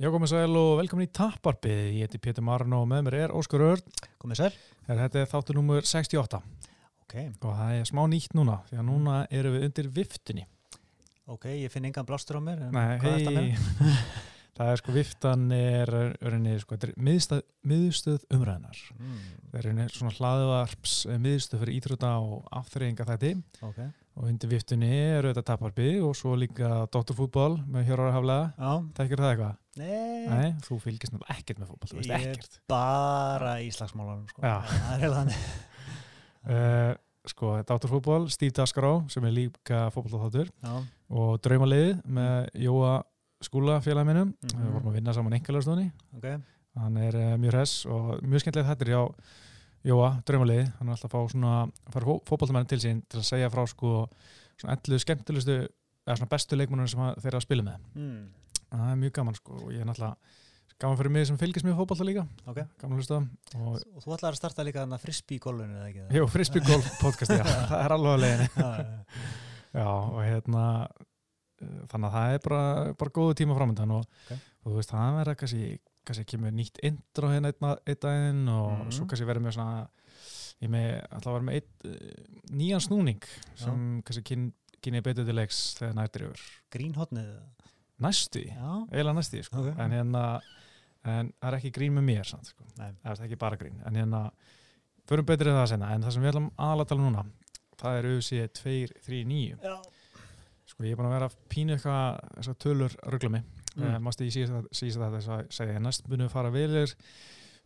Já, komið sæl og velkomin í Tapparpið. Ég heiti Pétur Marn og með mér er Óskar Örn. Komið sér. Þetta er þáttur numur 68 Ok, og það er smá nýtt núna því að núna erum við undir viftunni. ok, ég finn engan blástur á mér. Nei, hei, það er sko viftan er örinni, sko, er miðstöð, miðstöð umræðinar. Mm, Það er örinni svona hlaðvarps eh, miðstöð fyrir íþrótta og afþreyinga þætti ok, og undir viftunni eru þetta Tapparpið og svo líka Dótturfútból með Hjórar Haflega. já, Þekkir það eitthvað? Nei, Nei, þú fylgist náttúrulega ekkert með fútból, þú veist Ég- ekkert. bara í slagsmálanum, sko. Já. Það er þannig. Uh, sko, Dátturfútból, Steve Daskaró sem er líka Já, og Draumalið með Jóa Skúla félagin minnum Mhm. við vorum að vinna saman einhverjastóni ok, hann er uh, mjög hress og mjög skemmtilegt er hjá Jóa, Draumalið hann er alltaf að fá svona, fara fó fótballtamenn til sín til að segja frá sko svona ellu skemmtilegustu eða svona bestu leikmennir sem að þeir eru að spila með mm, það er mjög gaman sko og ég er náttúrulega gaman fyrir mig sem fylgist með fótballta líka ok. gaman að hlusta og Og þú ætlaði að starta líka þarna frisbee í golfinu, eða ekki? Jú, frisbee golf podcast, já, það er alveg að leiðinni Já, já, já. Já, og hérna uh, þannig að það er bara, bara góðu tíma framöndan og, Ok. og þú veist, það verður kannski, kannski kemur nýtt intro hérna einn, einn daginn og Mhm. svo kannski verður með svona ég með, alltaf verður með einn uh, nýjan snúning sem kannski kyn, kynni betur til leiks þegar nættir yfir Grínhotnið. Næstu, eiginlega næstu sko. Ok. en hérna en það er ekki grín með mér samt, sko. það er ekki bara grín en hérna, förum betur í það senna en það sem við ætlum aðalega að tala um núna það er UFC 239 já, Sko ég er búin að vera að pínu eitthvað tölur ruggla mig. Mm. Mm. Uh, Mástu ég síðast að segja að næst munum við fara vilir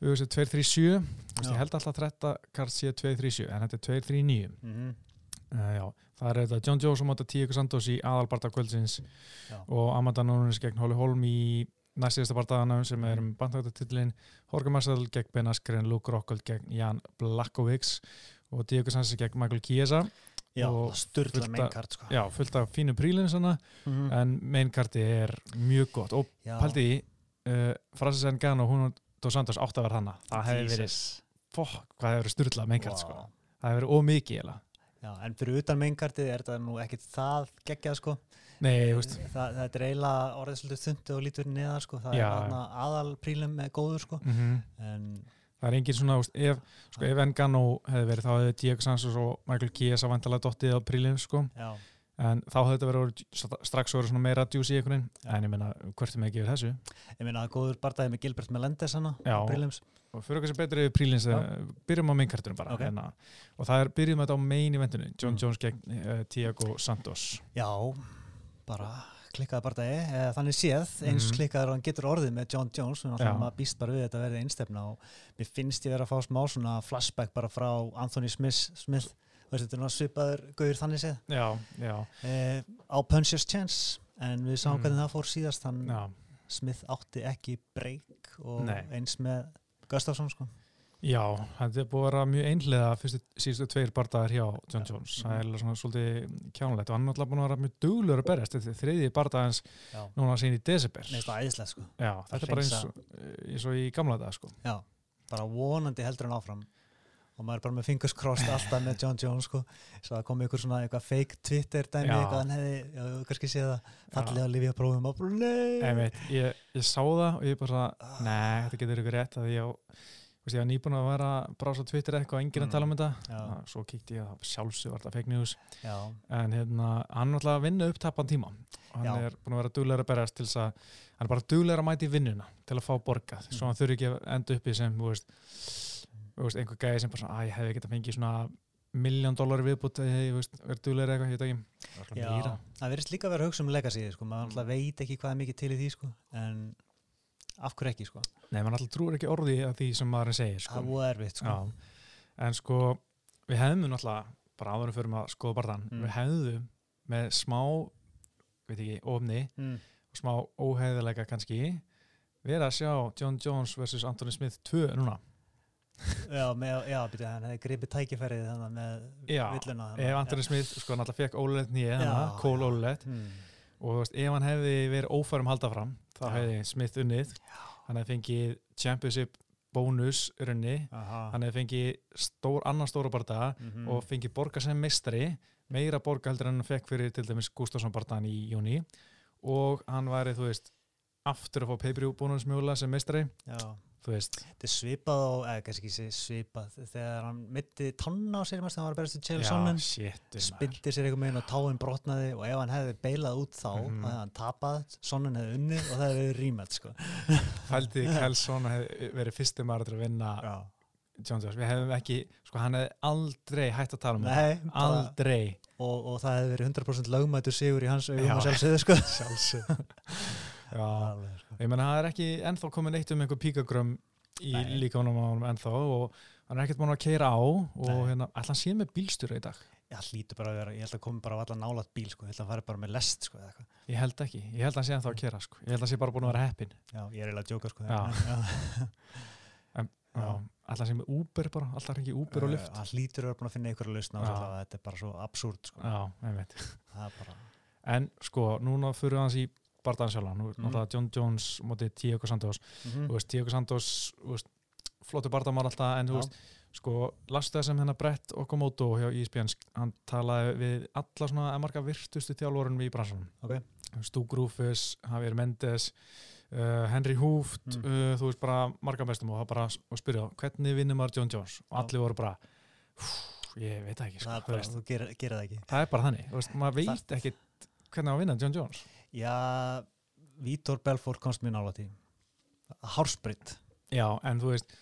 auðvitað 237. Mástu Já. ég held alltaf að þetta kart sé 237 en þetta er 239. mhm, Uh, já, það er þetta John Jones og Mata Tíu Santos í aðalbarta kvöldsins já, og Amanda Nunes gegn Holly Holm í næstíðasta bardaðanum sem er um bandhægtatitlin Jorge Marcel gegn Ben Askren, Luke Rockhold gegn Jan Blackovics og Diego Sanchez gegn Michael Chiesa. já, fullt meinkart, sko. Já, fullt af fínu prílinn svona Mhm. en mainkarti er mjög gott og í uh, Francis Ngannou og hún og Santos átt að vera hana það hefði verið, fokk, hvað hefði verið styrla mainkart Vá. sko, það hefði verið ómikið eiginlega. Já, en fyrir utan meinkartið er þetta nú ekkit það geggjað sko. nei, þú veist Það, það er eiginlega svolítið þundu og lítur niðar sko. Það Já. er þarna aðalprílum með góður sko. mm En það er engin svona, veist, ef, sko, ef Ngannou hefði verið, þá hefði Diego Santos og Michael Chiesa vantilega dottið á prílinn sko, já, en þá hefði þetta verið strax verið svona meira djús í einhvern Já. en ég meina, hvert er með ekki yfir þessu ég meina góður bardaði með Gilbert Melendez hana Já. Og fyrir okkur sem betri yfir prílins Já. byrjum á mainkartunum bara Ok. hérna. og það er, byrjum þetta á main eventinu John Mm. Jones gegn uh, Diego Santos Já, bara klikkaði bardaði, eða þannig séð eins Mhm. klikkaður hann getur orðið með John Jones og maður býst bara við þetta verði einstefna og mér finnst ég vera að fá smá svona flashback bara frá Anthony Smith, Smith. Þetta er náttúrulega svipaður gauður þannig séð já, já, eh, á Puncher's Chance en við sáum Mm. hvernig það fór síðast hann Smith átti ekki breyk og Nei. eins með Gustafsson sko. Já, þetta er búið að vera mjög einhlega fyrstu síðustu tveir bardagar hjá John. Jones. Það er svona svolítið kjánulegt og hann er alltaf búin að vera mjög duglur að berjast þetta er þriðji bardagans Já. núna sín í desember. Mér finnst það æðislega sko. Já, þetta er bara eins og, eins og í gamla dag sko. Já, bara vonandi heldur hann áfram og maður er bara með fingers crossed alltaf með John Jones sko. svo að komi ykkur svona eitthvað fake Twitter dæmi eitthvað hann hefði, já, þú kannski séð það fallið að lifja prófum og Einmitt, ég, ég sá það og ég bara nei, þetta getur ykkur rétt að ég ég var nýbúin að vera bara svo Twitter eitthvað og enginn Mm. að tala um þetta. Ná, svo kíkti ég að sjálfsög var þetta fake news Já, en hérna, hann er alltaf að vinna upptappan tíma hann Já. er búin að vera duglegur að berjast til þess að hann er bara duglegur að mæta í vinnuna til að fá borgað, svo Mhm. hann þurfi ekki að enda uppi sem, þú veist, veist einhver gæði sem bara svona, að ég hefði getað fengið svona miljón dólar viðbútt eða ég veist, verið duglegur eitthvað, ég veit ekki já. meira. það verðist líka að vera að hugsa um legacy sko. maður Mm. mm. veit ekki hvað er mikið til í því sko. en af hverju ekki sko. Nei, mann alltaf trúir ekki orði að því sem maður segir sko. það er voða erfitt sko. Já, en sko við hefðum náttúrulega, bara áður fyrir að skoða barðan, Mm. við hefðum með smá, veit ekki, ofni mm. og smá óheiðilega kannski verið að sjá John Jones vs. Anthony Smith 2 núna já, með, já byrja, hann hefði gripið tækifærið þannig með Já, villuna ef Anthony Smith sko náttúrulega fekk ólulegt nýja Já, já. ólulegt mm. og veist, ef hann hefði verið ófærum halda fram þá Já. hefði Smith unnið hann hefði fengið championship bónus runni, Aha. hann hefði fengið stór, annan stóra barða Mhm. og fengið borga sem meistari meira borga heldur en hann fekk fyrir til dæmis Gustafsson barðan í júni og hann væri, þú veist aftur að fá pay-per-view bónus mjögulega sem meistari, já. Þetta er svipað á, eða kannski ekki svipað, þegar hann mitti tanna á sér, mest þegar hann var að berast til maður. spildi sér einhvern veginn og táin brotnaði og ef hann hefði beilað út þá, Mhm. þá hefði hann tapað, Sonnen hefði unnið og það hefði rímætt, sko. fældi Kelsson hefði verið fyrsti maður til að vinna Já. John Jones, við hefum ekki sko hann hefði aldrei hægt að tala um það aldrei og, og það hefði verið 100% lögmætur sigur í hans augum Já. að sjálfsögðu, sko. Alveg, sko. ég menna það er ekki ennþá komin eitt um einhver píkagrömm í líkaunum á honum ennþá og hann er ekkert búin að keira á og hérna, ætla hann sé með bílstjóra í dag? Já, hlýtur bara að vera, ég held að komi bara að alla nálat bíl, sko, ég held að hann fari bara með lest, sko, eða eitthvað. ég held ekki, ég held að hann sé ennþá að keira sko. ég held að hann sé bara búin að vera heppin Já, ég er eiginlega að djóka, sko. Hann sé með Uber bara, alltaf ekki Uber og Eh, Lyft? Hann hlýtur að vera búin að finna einhverja lausna þetta er bara svo absúrt, sko. já, Það en sko, núna fyrir hans í bardaðan sjálf, Mhm. náttúrulega John Jones mótið Diego Santos. Mm veist, Diego Santos flottu barndamar alltaf en þú veist, sko, lastu það sem hennar Brett Okamoto hjá ESPN hann talaði við alla svona marga virtustu þjálfurinn í bransanum. Ok. Stu Grúfus, Javier Mendes uh, Henry Hooft Mm. uh, þú veist bara marga bestum og bara og spyrja hvernig vinnur maður John Jones? Og allir voru bara "Hú, ég veit ekki sko, það bara, gerir það ekki. það er bara þannig veist, maður veit ekki hvernig á að vinna John Jones Já, Vítor Belfort komst mér nála tí. Hársbrytt. Já, en þú veist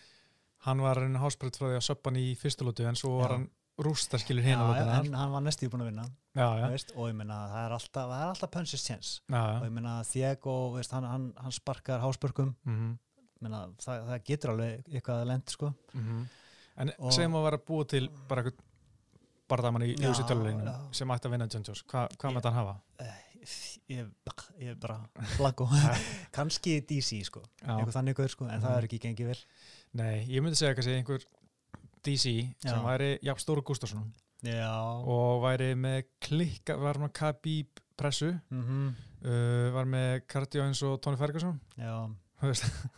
hann var hann hásbreytt frá því að söppa hann í fyrstulótu en svo var Já. hann rústa skilur Já, hérna lótuna en hann var næstíð búin að vinna. já, já, Veist, og ég meina, það er alltaf, alltaf chance. já, Og já. ég meina, Diego, veist, hann, hann, hann sparkar háspörkum. Mm Meina, það, það getur alveg eitthvað að lend, sko. en Og- segjum að vera búa til bara eitthvað barðamann í Já, ljósi töluleginu já. sem ætti að vinna John Jones Hva, hvað með hann hafa? Ég, er bara blanko. Kanski DC, sko. Eitthvað þannig gaur, sko, en Mhm. það er ekki gengið vel. Nei, ég myndi segja kannski einhver DC sem Já. væri Jafn Stóru Gustafsson og væri með klikka, var með Khabib pressu. Mm uh, var með cardio eins og Tony Ferguson. Já,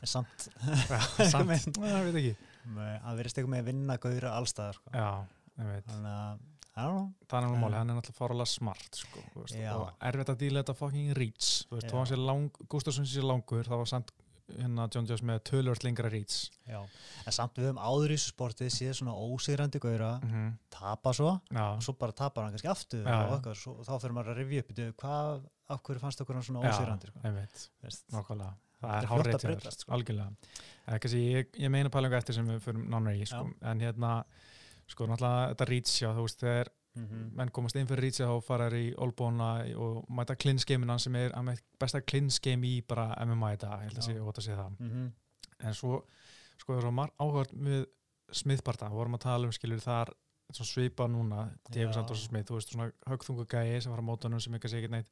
samt. Samt, það veit ekki. Með- að verðist eitthvað með að vinna gauðra allstaðar sko. já, ég veit. Þannig að, það er nú En- máli, hann er náttúrulega fáralega smart sko, veist, og erfitt að díla þetta fucking reach, þú veist, þó hann sé lang Gustafsson sé langur, það var samt hérna John Jones með tölvört lengra reach. Já. en samt við höfum áður í sportið séð svona ósigrandi gauðra mm -hmm. tapa svo já, og svo bara tapar hann kannski aftur Já, og, okkar, svo, þá fyrir maður að rifja upp hvað, af hverju fannst okkur hann svona já, ósigrandi sko. ég veit Þetta það er fljótt að hárreitt hjá þér, breytast, sko. algjörlega. Eh, ég meina pælingu eftir sem við fyrir nánar í sko. en hérna, sko, náttúrulega þetta já, þú veist, þegar mm menn komast inn fyrir reachið þá fara þær í olbóna og mæta klinsgeiminan sem er besta klinsgeim í bara MMA í dag, ég held að sé ótt að sé það. -hmm. en svo, sko, það er svo margt áhört með smiðbarta, við vorum að tala um skilur þar, svipa núna. Santos og smið, þú veist, svona högþungu gæi sem var á mótunum sem ekki sé ekki neitt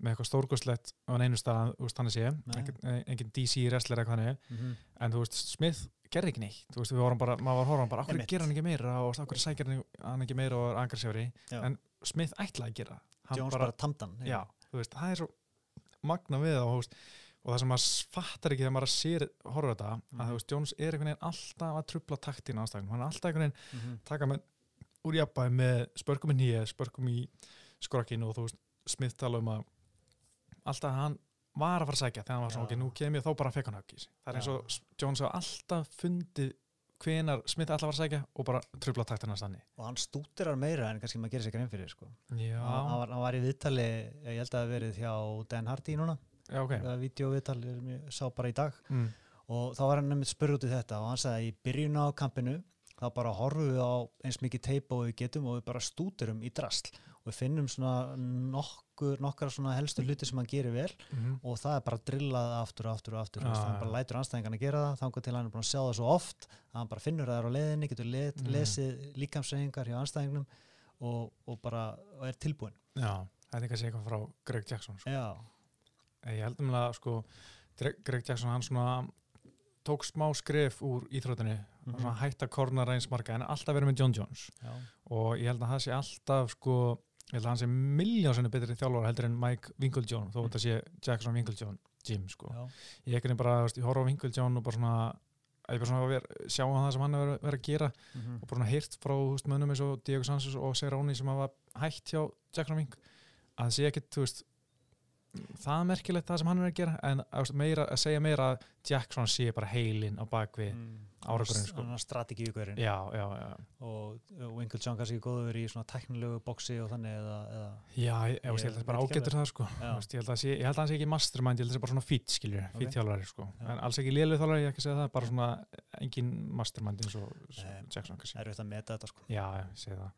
með eitthvað stórgóðslegt á einu stað, veist, hann sé. Nei. engin, engin DC wrestler eitthvað hann Mm en þú veist, smið gerði ekki neitt. Þú veist, við vorum bara, maður var horfum bara, okkur gera hann ekki meira og okkur sækir hann- ekki meira og er angarsjári Já. en Smith ætlaði að gera hann Jones bara, tamdan já, þú veist, það er svo magna við þú veist, og það sem maður fattar ekki þegar maður sér, horfur þetta að Mhm. þú veist, Jones er einhvern veginn alltaf að trubla taktin ástæðum, hann er alltaf einhvern veginn mm -hmm. taka með úr jafnbæði með spörkum í nýja, spörkum í skrokkinu og þú veist, Smith tala um að alltaf hann var að fara að sækja þegar hann var svona, ok, nú kem ég þá bara að fekk hann sig það er eins og Jones hafa alltaf fundið hvenar Smith alltaf var að sækja og bara trubla taktina stanni og hann stútirar meira en kannski maður gerir sér grein fyrir sko. Hann, var, hann var í viðtali ég held að það hafi verið hjá Dan Hardy núna. Já, ok. Okay. videoviðtal sem ég sá bara í dag. Mm. og þá var hann nefnir spurð út í þetta og hann sagði að í byrjun á kampinu þá bara horfum við á eins mikið teipa og við getum og við bara stúturum í drasl og við finnum svona nokkur, nokkar svona helstu hluti sem hann gerir vel Mm og það er bara drillað aftur og aftur og aftur ah, hann já. bara lætur anstæðingarna gera það þangar til hann er búin að sjá það svo oft að hann bara finnur það á leiðinni, getur le Mm. lesið líkamsreyfingar hjá anstæðingnum og, og bara og er tilbúin Já, þetta er kannski eitthvað frá Greg Jackson sko. Já, ég held um að sko, Greg Jackson hann svona tók smá skref úr íþrótinni Mhm. og svona hætta kornar eins marga en alltaf verið með John Jones já, og ég held að það sé alltaf sko, ég held að hann sé miljónsenni betri þjálfur heldur en Mike Winklejohn þó þetta sé Jackson Winklejohn Jim sko. já, ég ekki bara, þú veist, ég horf á Winklejohn og bara svona, ég bara svona að vera, sjá á það sem hann er verið að gera mhm, og bara heyrt frá veist, mönnum eins og Diego Sanchez og Serroni sem hafa hætt hjá Jackson Wink að það sé ekkit, þú veist það er merkilegt það sem hann er að gera en meira, að segja meira að Jackson sé bara heilin á bakvið mm. árangurinn, sko. Strategíugurinn og Winkle John kannski góður í svona teknilegu boksi og þannig eða, eða já ég, ég, ég held að það bara ágættur það sko veist, ég held að sé- ég held að hann sé ekki mastermind, ég held að það sé bara svona fít skiljur, Ok. fít þjálfari sko en alls ekki lélu þjálfari, ég hef ekki að segja það bara svona engin mastermind eins og Nei. Jackson kannski er auðvitað að meta þetta sko Já, ég segi það.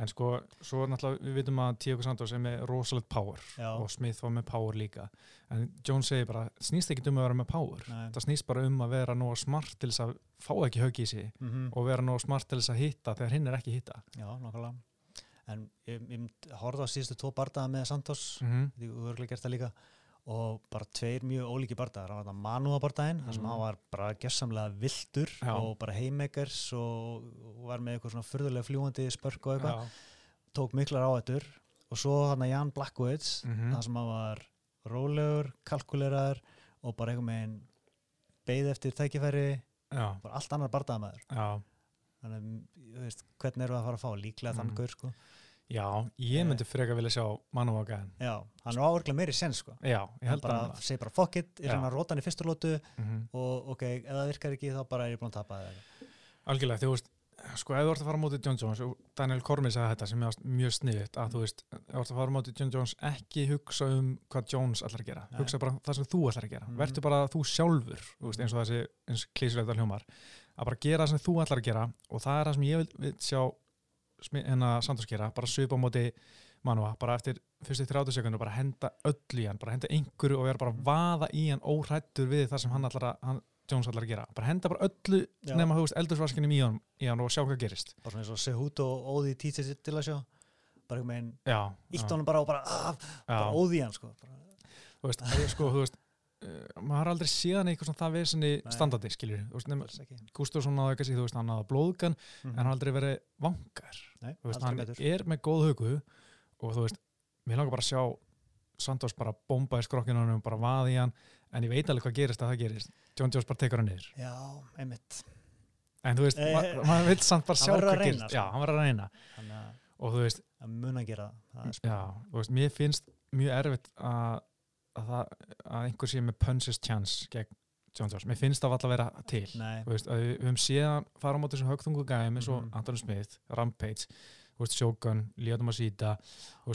En sko, svo náttúrulega, við vitum að Tiago Santos er með rosalegt power Já. og Smith var með power líka. En Jones segir bara, snýst ekki um að vera með power. Nei. Það snýst bara um að vera nóg smart til þess að fá ekki högg í sig mm og vera nóg smart til þess að hitta þegar hinn er ekki hitta. Já, nákvæmlega en ég, ég horfði á síðustu tvo bardaða með Santos Mm -hmm. því þú örgulega gert það líka og bara tveir mjög ólíki bardaðar það var þetta Manúa bardaginn, þar sem Mhm. hann var bara gessamlega vildur Já. og bara heimekers og, var með eitthvað svona furðulega fljúandi spörk og eitthvað, tók miklar áættur og svo hann að Jan Blackwoods þar sem hann var rólegur, kalkuleraður og bara einhver meginn beið eftir tækifæri, Já, bara allt annar bardaðamæður já, þannig, að, þú veist, hvernig eru að fara að fá? Líklega þann Mhm. gaur, sko já, ég myndi frekar vilja sjá Manuvagaðin. Já, hann er áverglega meiri sen, sko Já, ég hann held bara, að segir bara fuck it, er Já. svona rótan í fyrstu lótu mm -hmm. og ok, ef það virkar ekki þá bara er ég búin að tapa það Algjörlega, þú veist, sko, ef þú ert að fara móti John Jones, og Daniel Cormier sagði þetta sem er mjög sniðið, að þú veist, ef þú ert að fara móti John Jones, ekki hugsa um hvað Jones ætlar að gera, Nei. hugsa bara það sem þú ætlar að gera, Mhm. verður bara þú sjálfur, þú veist, eins og þessi, eins klísulegta hljómar, að bara gera það sem þú ætlar að gera og það er það sem ég vil, vil sjá Santos gera, bara svipa á móti Manua, bara eftir fyrstu 30 sekundur bara henda öll í hann, bara henda einhverju og vera bara að vaða í hann óhrættur við það sem hann ætlar að, hann, Jones ætlar að gera, bara henda bara öllu Já. nema þú veist eldursvaskinum í hann, í hann og sjá hvað gerist. Bara svona eins og Sehut og Óði títið til að sjá. Bara einhvern veginn, ítt já, honum bara og bara, ah, bara Óði hann sko. Bara, þú veist, sko, þú veist uh, maður har aldrei séðan eitthvað svona það vesenni Nei. standandi, skiljur, nema alls ekki. Gustafsson náði kannski, þú veist, hann náði blóðgan Mhm. en hann har aldrei verið vangar Nei, veist, hann betur. er með góð hugu og þú veist, mér langar bara að sjá Santos bara bomba í skrokkinu og bara vaði í hann, en ég veit alveg hvað gerist að það gerist, John Jones bara tekur hann niður. Já, einmitt. En þú veist, Eh, ma maður vil samt bara sjá hvað gerist. sko. já, hann verður að reyna. Þannig að og þú veist, að mun að gera það, er Já, þú veist, mér finnst mjög erfitt að, að, að einhver sé með punches chance gegn John Jones. Mér finnst það alltaf að vera til. Veist, að við, við höfum séðan fara á móti þessum högþungu gæðum eins og Mhm. Anton Smith, Rampage, Shogun, Ljóðum að síta,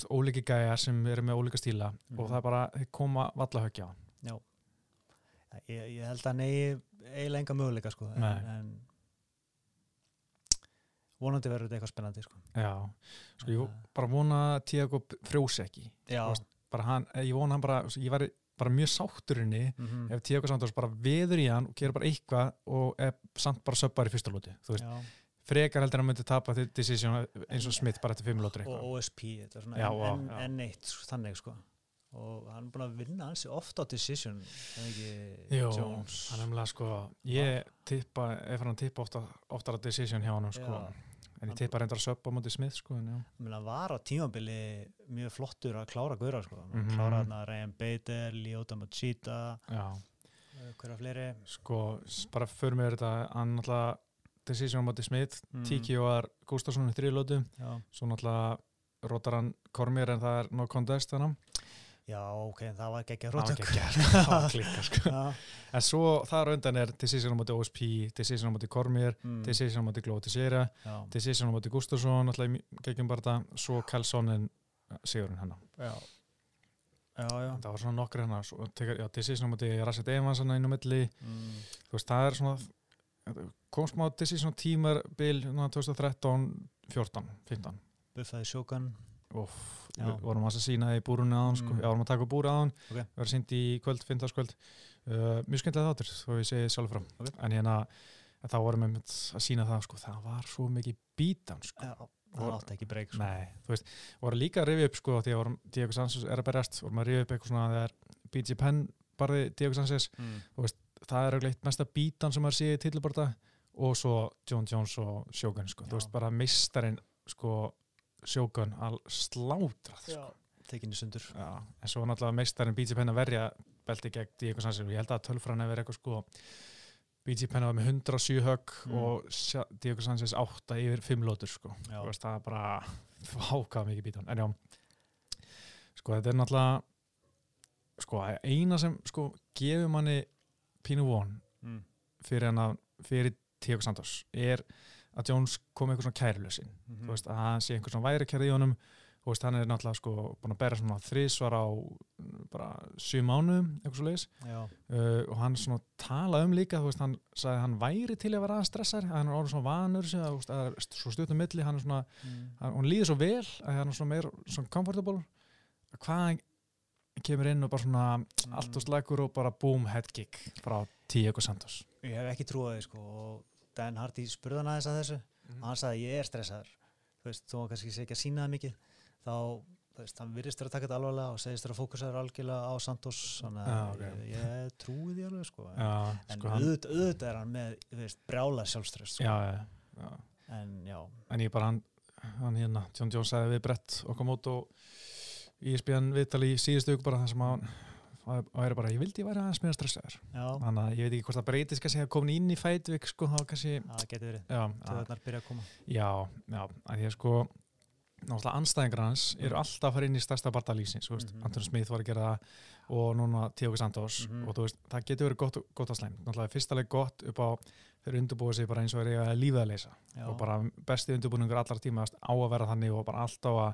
ólíki gæjar sem eru með ólíka stíla og Mhm. það er bara, þeir koma valla höggja á. ég, ég held að eigi eiginlega enga möguleika sko en, en vonandi verður þetta eitthvað spennandi sko Já, sko, ég bara vona Tiago frjósi ekki. Já, Bara hann, ég vona hann bara, ég væri bara mjög sátturinni mhm, ef Tiago Santos bara veður í hann og gerir bara eitthvað og er samt bara söpbar í fyrsta lóti þú veist, já. Frekar heldur en að myndi tapa því decision eins og Smith bara eftir fimm lótur og eitthvað OSP, þetta er svona Já, en, já, en, en neitt sko, þannig sko. Og hann er búin að vinna hansi ofta á decision er ekki Jó, Jones? hann er umlega sko ég tippa, ef hann tippa ofta, oftar að decision hjá hann sko. Já. En ég tippa reyndar að söpba á móti Smith sko, hann var á tímabili mjög flottur að klára gauðra sko. mm Mhm. klára hann að Ryan Bader, Lyoto Machida já, hverja fleiri sko bara fyrir er þetta hann náttúrulega decision á móti Smith Mm. Tiki var Gustafsson í þrjulótu já. svo náttúrulega rótar hann Kormir en það er no contest þannig já, ok, en það var geggja það var rótök ekki að það var klikka sko. En svo þar undan er decision á móti OSP, decision á móti Kormir, mm, decision á móti Glóti já, decision á móti Gustafsson, alltaf í geggjum bara þetta, svo Kallssonin sigurinn hennar. já. Já, já. Það var svona nokkur tekur, já, decision á móti Rasset Evans hann inn á milli, mm, þú veist, það er svona, kom smá decision á tímar bil 2013, 14, 15. buffaði sjókan Já. við vorum að sína í búrunni aðan, sko, Mm. já, vorum að taka búrið aðan, Ok. við varum sínd í kvöld, fimmtagskvöld, uh, mjög skemmtilega þáttur, þó ég segi sjálf frá, Ok. en hérna, en þá vorum við að sína það, sko, það var svo mikið bítan, sko, já, það átti ekki breyk sko. nei, þú veist, voru líka að rifja upp, sko, því að vorum Diego Sanchez er að berjast, vorum að rifja upp eitthvað svona þegar BG Penn barði Diego Sanchez, mm, það er auðvitað mesta bítan sem sé í tilbarta og svo John Jones og Shogun, sko, þú veist, bara meistarinn, sko, Shogun að slátra, sko. tekinni sundur Já, en svo náttúrulega meistarinn BG Penn að verja belti gegn Diego Sanchez og ég held að tölfræðan hefur verið eitthvað sko BG Penn var með 107 högg Mm. og Diego Sanchez 8 yfir 5 lótur sko veist, það er bara vákað mikið bítan en já, sko þetta er náttúrulega sko, eina sem sko, gefur manni pínu von mm. fyrir hann að fyrir Tíok Santos er að Jones kom eitthvað svona kærlösin mm þú veist, að hann sé einhver svona væri kærði í honum. Þú veist, hann er náttúrulega sko búin að bera svona þrísvar á mm, bara sjö mánuðum, eitthvað svo leiðis uh, og hann svona tala um líka þú veist, hann sagði að hann væri til að vera aðeins stressar að hann er orðin svona vanur sig, að, að svo stuttum milli, hann er svona mm. hann, hann líður svo vel að hann er svona meir svona comfortable. Að hvað kemur inn og bara svona allt og slagur og bara boom head kick frá Tíok Santos. Ég hef ekki trúið sko og Dan Hardy spurði hann aðeins að þessu Mhm. og hann sagði ég er stressaður þú veist, hann kannski sé ekki að sína það mikið þá, þú veist, hann virðist þér að taka þetta alvarlega og segist þér að fókusaður algjörlega á Santos þannig að ok. ég, ég trúi því alveg sko Já, en sko hann auðvitað, auðvitað er hann með, þú veist, brjála sjálfstress sko. já, já, en já, en ég bara hann, hann hérna, John Jones sagði við brett okkar mót og ég spíðan viðtal í síðustu ykkur bara það sem hann og væri bara, ég vildi ég væri aðeins meira stressaður. Þannig að ég veit ekki hvort það breytist kannski að komin inn í fætvik sko, þá kannski það getur verið. Já, að, töðunar byrja að koma. Já, já, að ég sko náttúrulega anstæðingar hans eru alltaf að fara inn í stærsta þú veist, Mhm. Anton Smith var að gera það og núna Tíoki Santos Mhm. og þú veist, það getur verið gott, gott að slæm náttúrulega fyrsta leik gott upp á þeir undirbúið sig bara eins og er að lífið að leysa. Já, og bara besti undirbúningur allar tíma á að vera þannig og bara allt á að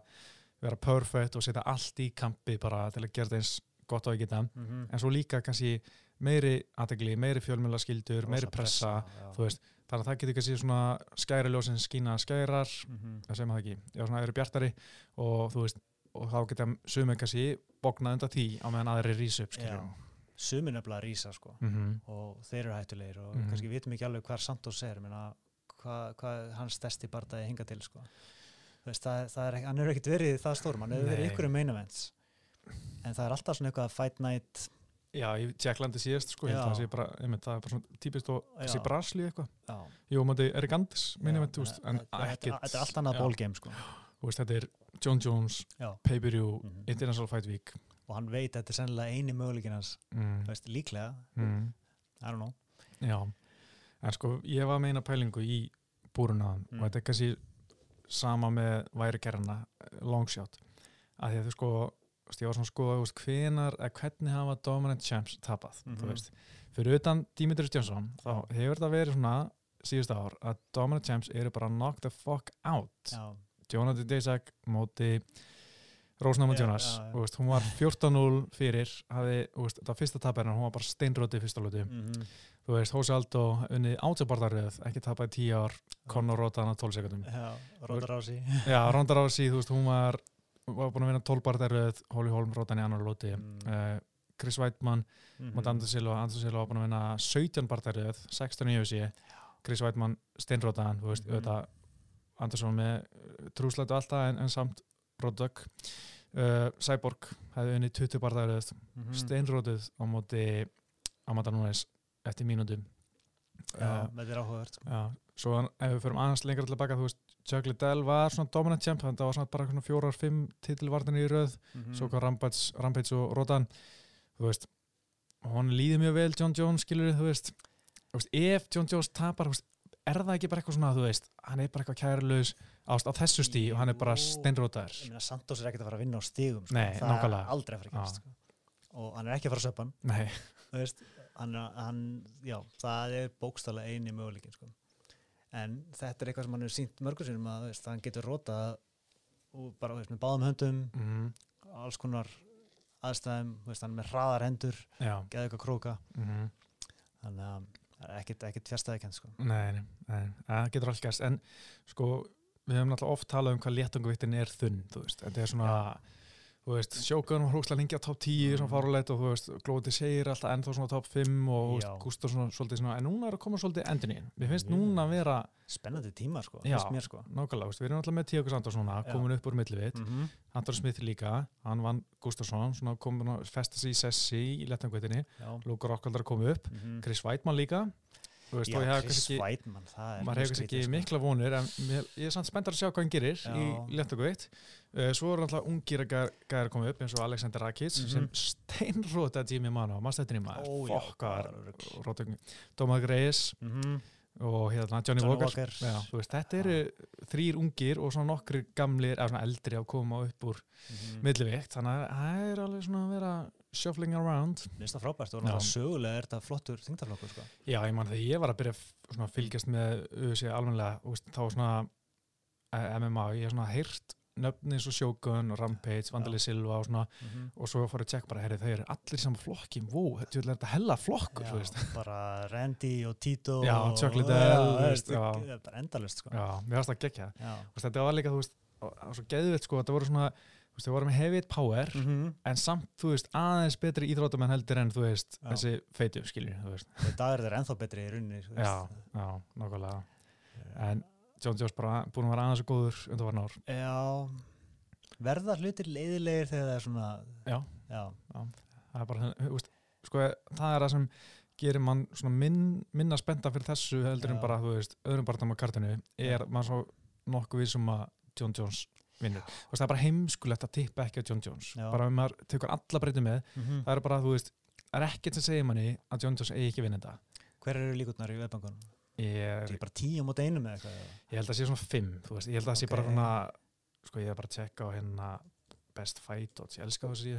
vera perfect og setja allt í kampi bara til að gera þetta eins gott á að geta mm en svo líka kannski meiri aðtegli, meiri fjölmjöla skildur, meiri pressa, já. þú veist þannig að það getur kannski svona skæri ljósin skína skærar, Mhm. það sem það ekki já svona eru bjartari og þú veist og þá geta sumið kannski bóknað undan því á meðan aðri rís upp skilur Já. sumir nefnilega rísa sko mm -hmm. og þeir eru hættulegir og Mhm. kannski vitum ekki alveg hvar Santos er menna, hvað hva hans stærsti bardaði hinga til sko. Veist, það, það er, hann hefur ekkert verið það stórum, hann hefur verið ykkur um main events en það er alltaf svona eitthvað fight night Já, í Tjekklandi síðast sko, það sé bara, einmitt, það er bara svona típist og þessi. Brasli eitthvað Jú, maður Erik Andis, minni já, með, veist, en þetta- þetta ekkert þetta er allt annað ballgame sko. veist, þetta er John Jones, pay-per-view, Mhm. International Fight Week og hann veit að þetta er sennilega eini möguleikin hans mm. líklega, Mm. I don't know Já, en sko ég var meina pælingu í búruna Mm. og þetta er kannski sama með væri gerðana longshot, að því að þú sko veist, ég var svona að skoða, veist, hvenar hvernig hafa dominant champs tapað þú veist, fyrir utan Dimitris Johnson þá hefur þetta verið svona síðustu ár að dominant champs eru bara knock the fuck out. Já, Jonathan Daysack móti Rósnáma Jonas já, já. veist, hún var 14-0 fyrir veist, það var fyrsta tapar hún var bara steinróti í fyrsta lóti mm þú veist, Hósi Aldó unnið átjabardaröð ekki tapað í 10 ár, Conor Rotan á 12 sekundum á sí já, Ronda Rási, þú veist, hún var var búin að vinna 12 bardaröð Hóli Holm Rotan í annar lóti Mm. uh, Chris Weidmann, Mhm. móti Andersson Silva Andersson Silva var búin að vinna 17 bardaröð 16 í UFC, Chris Weidmann steinrótaðan, þú veist, Mhm. auðvitað Andersson með trúslætu alltaf en, en samt Roddök uh, Cyborg hefði unni 20 barðaröð Mhm. steinrótuð á móti Amanda Núnes eftir mínútum já, þetta er áhugavert sko. já, svo ef við förum aðeins lengra tilbaka þú veist, Chuck Liddell var svona dominant champ þannig að það var svona bara svona fjórar, fimm titilvarnir í röð Mhm. svo hvað Rampage, Rampage og Rodan þú veist hún líði mjög vel John Jones skilur þú veist, þú veist ef John Jones tapar þú veist, er það ekki bara eitthvað svona þú veist hann er bara eitthvað kærlaus á, á þessu stí og hann er bara steinrótaður ég meina Santos er ekkert að fara að vinna á stigum sko. Nei, það er aldrei að fara að gerast sko. og hann er ekki að fara að söpa hann þú veist, hann, hann já, það er bókstæðlega eini möguleikin sko. En þetta er eitthvað sem hann hefur sínt mörgur sinum að veist, hann getur rotað og bara veist, með báðum höndum mm, alls konar aðstæðum veist, hann er með hraðar hendur, já. geða eitthvað króka. Mm, þannig að það er ekkit, ekkit fjärstæði kent sko. nei, nei, nei, það getur allt gæst en sko, við höfum náttúrulega oft talað um hvað léttungavittin er þunn þú veist, þetta er svona þú veist, sjókan var hrókslega lengi á top 10 svona Mm. fárulegt og þú veist, Glóti segir alltaf ennþá svona top 5 og þú veist, Já. Gústur svona svolítið svona, en núna er að koma svolítið endin í mér finnst núna að vera spennandi tíma sko, Já. finnst mér sko. nákvæmlega, við erum alltaf með núna, Já. komin upp úr millivit mm -hmm. Anton Smith líka, hann vann Gustafsson svona komin að festa sig í sessi í léttungavittinni, Luke Rockaldar kom upp mm -hmm. Chris Weidmann líka veist, og Já, Chris Weidmann, maður hefur ekki sko. mikla vonir en ég er samt spenntar að sjá hvað hann gerir Já. í léttugveitt uh, svo eru alltaf ungir að gæra koma upp eins og Alexander Rakic Mhm. sem steinróta Jimmy Mano, maður stættin í maður fokkar Dómar Greis Mhm. og hérna Johnny, Johnny Walker, Walker. Já, veist, þetta eru þrýr ungir og svona nokkri gamlir eða svona eldri að koma upp úr Mhm. millivikt, þannig að það er alveg svona að vera shuffling around minnst það frábært Já. náttúrulega sögulega er þetta flottur þingtaflokkur sko. Já, ég man þegar ég var að byrja að fylgjast með UFC veist, þá var svona eh, MMA, ég hef svona heyrt nöfni eins og Shogun og Rampage, Vandali Silva og svona, og svo fór ég að tjekka bara, herri, þau eru allir í saman flokki, wow, þetta er hella flokkur, þú veist. bara Randy og Tito Já, og, Chuck Liddell, það er- það bara endalist sko. Já, mér varst það veist, Þetta var líka, þú veist, og- og svo geðvitt, sko, þetta voru svona, veist, þau voru með heavy power, Mhm. en samt, þú veist, aðeins betri íþróttum en heldur en, þú veist, Já. þessi feitu, skiljur, þú veist. dag er þeir ennþá betri í runni þú Já, veist. já, nákvæmlega. En John Jones bara búin að vera aðeins og góður undan varna ár. já verða hlutir leiðilegir þegar það er svona Já. já, það er bara, þú veist, sko, það er það sem gerir mann svona minn, minna spenta fyrir þessu heldur en Já. bara, þú veist, öðrum barndam á kartinu er mann svo nokkuð við sem að John Jones vinnur. Það er bara heimskulegt að tippa ekki á John Jones. Já. Bara ef maður tekur alla breytið með, Mhm. það er bara, þú veist, það er ekkert sem segir manni að John Jones eigi ekki vinna þetta. hver eru líkurnar í veðbankunum? Ég, Er er, það bara tíu mót einum eða eitthvað? eða? ég held að það sé svona fimm, þú veist, ég held að það sé bara svona, sko, ég er bara að tjekka á hérna best fight odds, ég elska þessi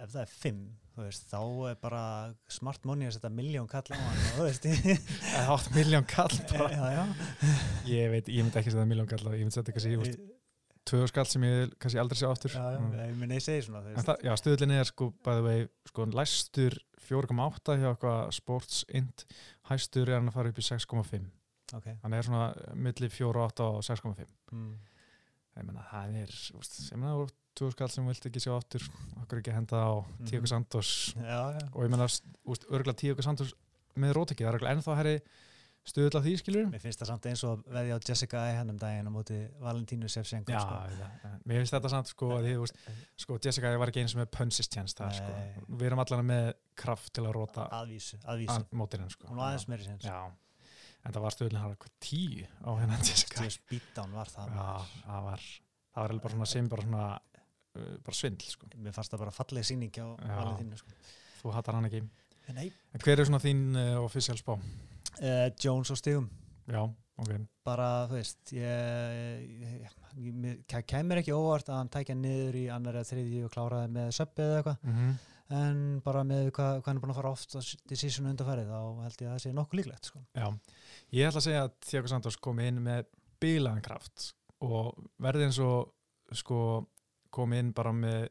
ef það er fimm, þú veist, þá er bara smart money að setja miljón kall á hann og er 8 miljón kall já, já. Ég veit, ég myndi ekki setja miljón kall ég myndi setja veist, tvö skall sem ég kannski aldrei sjá aftur. Já, Mm. svona það, já, stuðlinni er sko, by the way, sko, læstur 4,8 hjá eitthvað sports int, hæstur er hann að fara upp í 6,5 ok. Hann er svona milli 4,8 og 6,5 mm. ég menna, það er, ég menna, tvö skall sem vilt ekki sjá aftur, okkur ekki henda á Santos. Já, já. og ég menna, úst, örgulega Tíoko Santos með rótekki, það er ennþá herri stuðla því, skilur mér finnst það samt eins og að veðja á Jessica I hennum daginn á móti Valentínu Já, sko. veit það. mér finnst þetta samt sko, að veist, sko, Jessica var ekki eins með chance það, sko. Við erum allan með kraft til að róta aðvísu, aðvísu að mótirinn sko. hún var aðeins meiri séns Já, en það var stöðlinn hann hvað tíu á hennan Jessica Steve Beatdown var það Já, það var það var bara svona sem bara svona uh, bara svindl sko. mér fannst það bara falleg síning á Já. Valentínu sko. þú hattar hann ekki nei, en hver er svona þín uh, official spá? Uh, Jones og Stigum Já, ok bara, þú veist ég, ég, ég, kemur ekki óvart að hann tækja niður í annar eða þriðji og kláraði með söppi eða eitthvað mm -hmm. en bara með hvað, hvað hann er búin að fara oft til sísonu undarfærið þá held ég að það sé nokkuð líklegt sko. Já, ég ætla að segja að Thiago Santos komi inn með bílaðan kraft og verði eins og sko komi inn bara með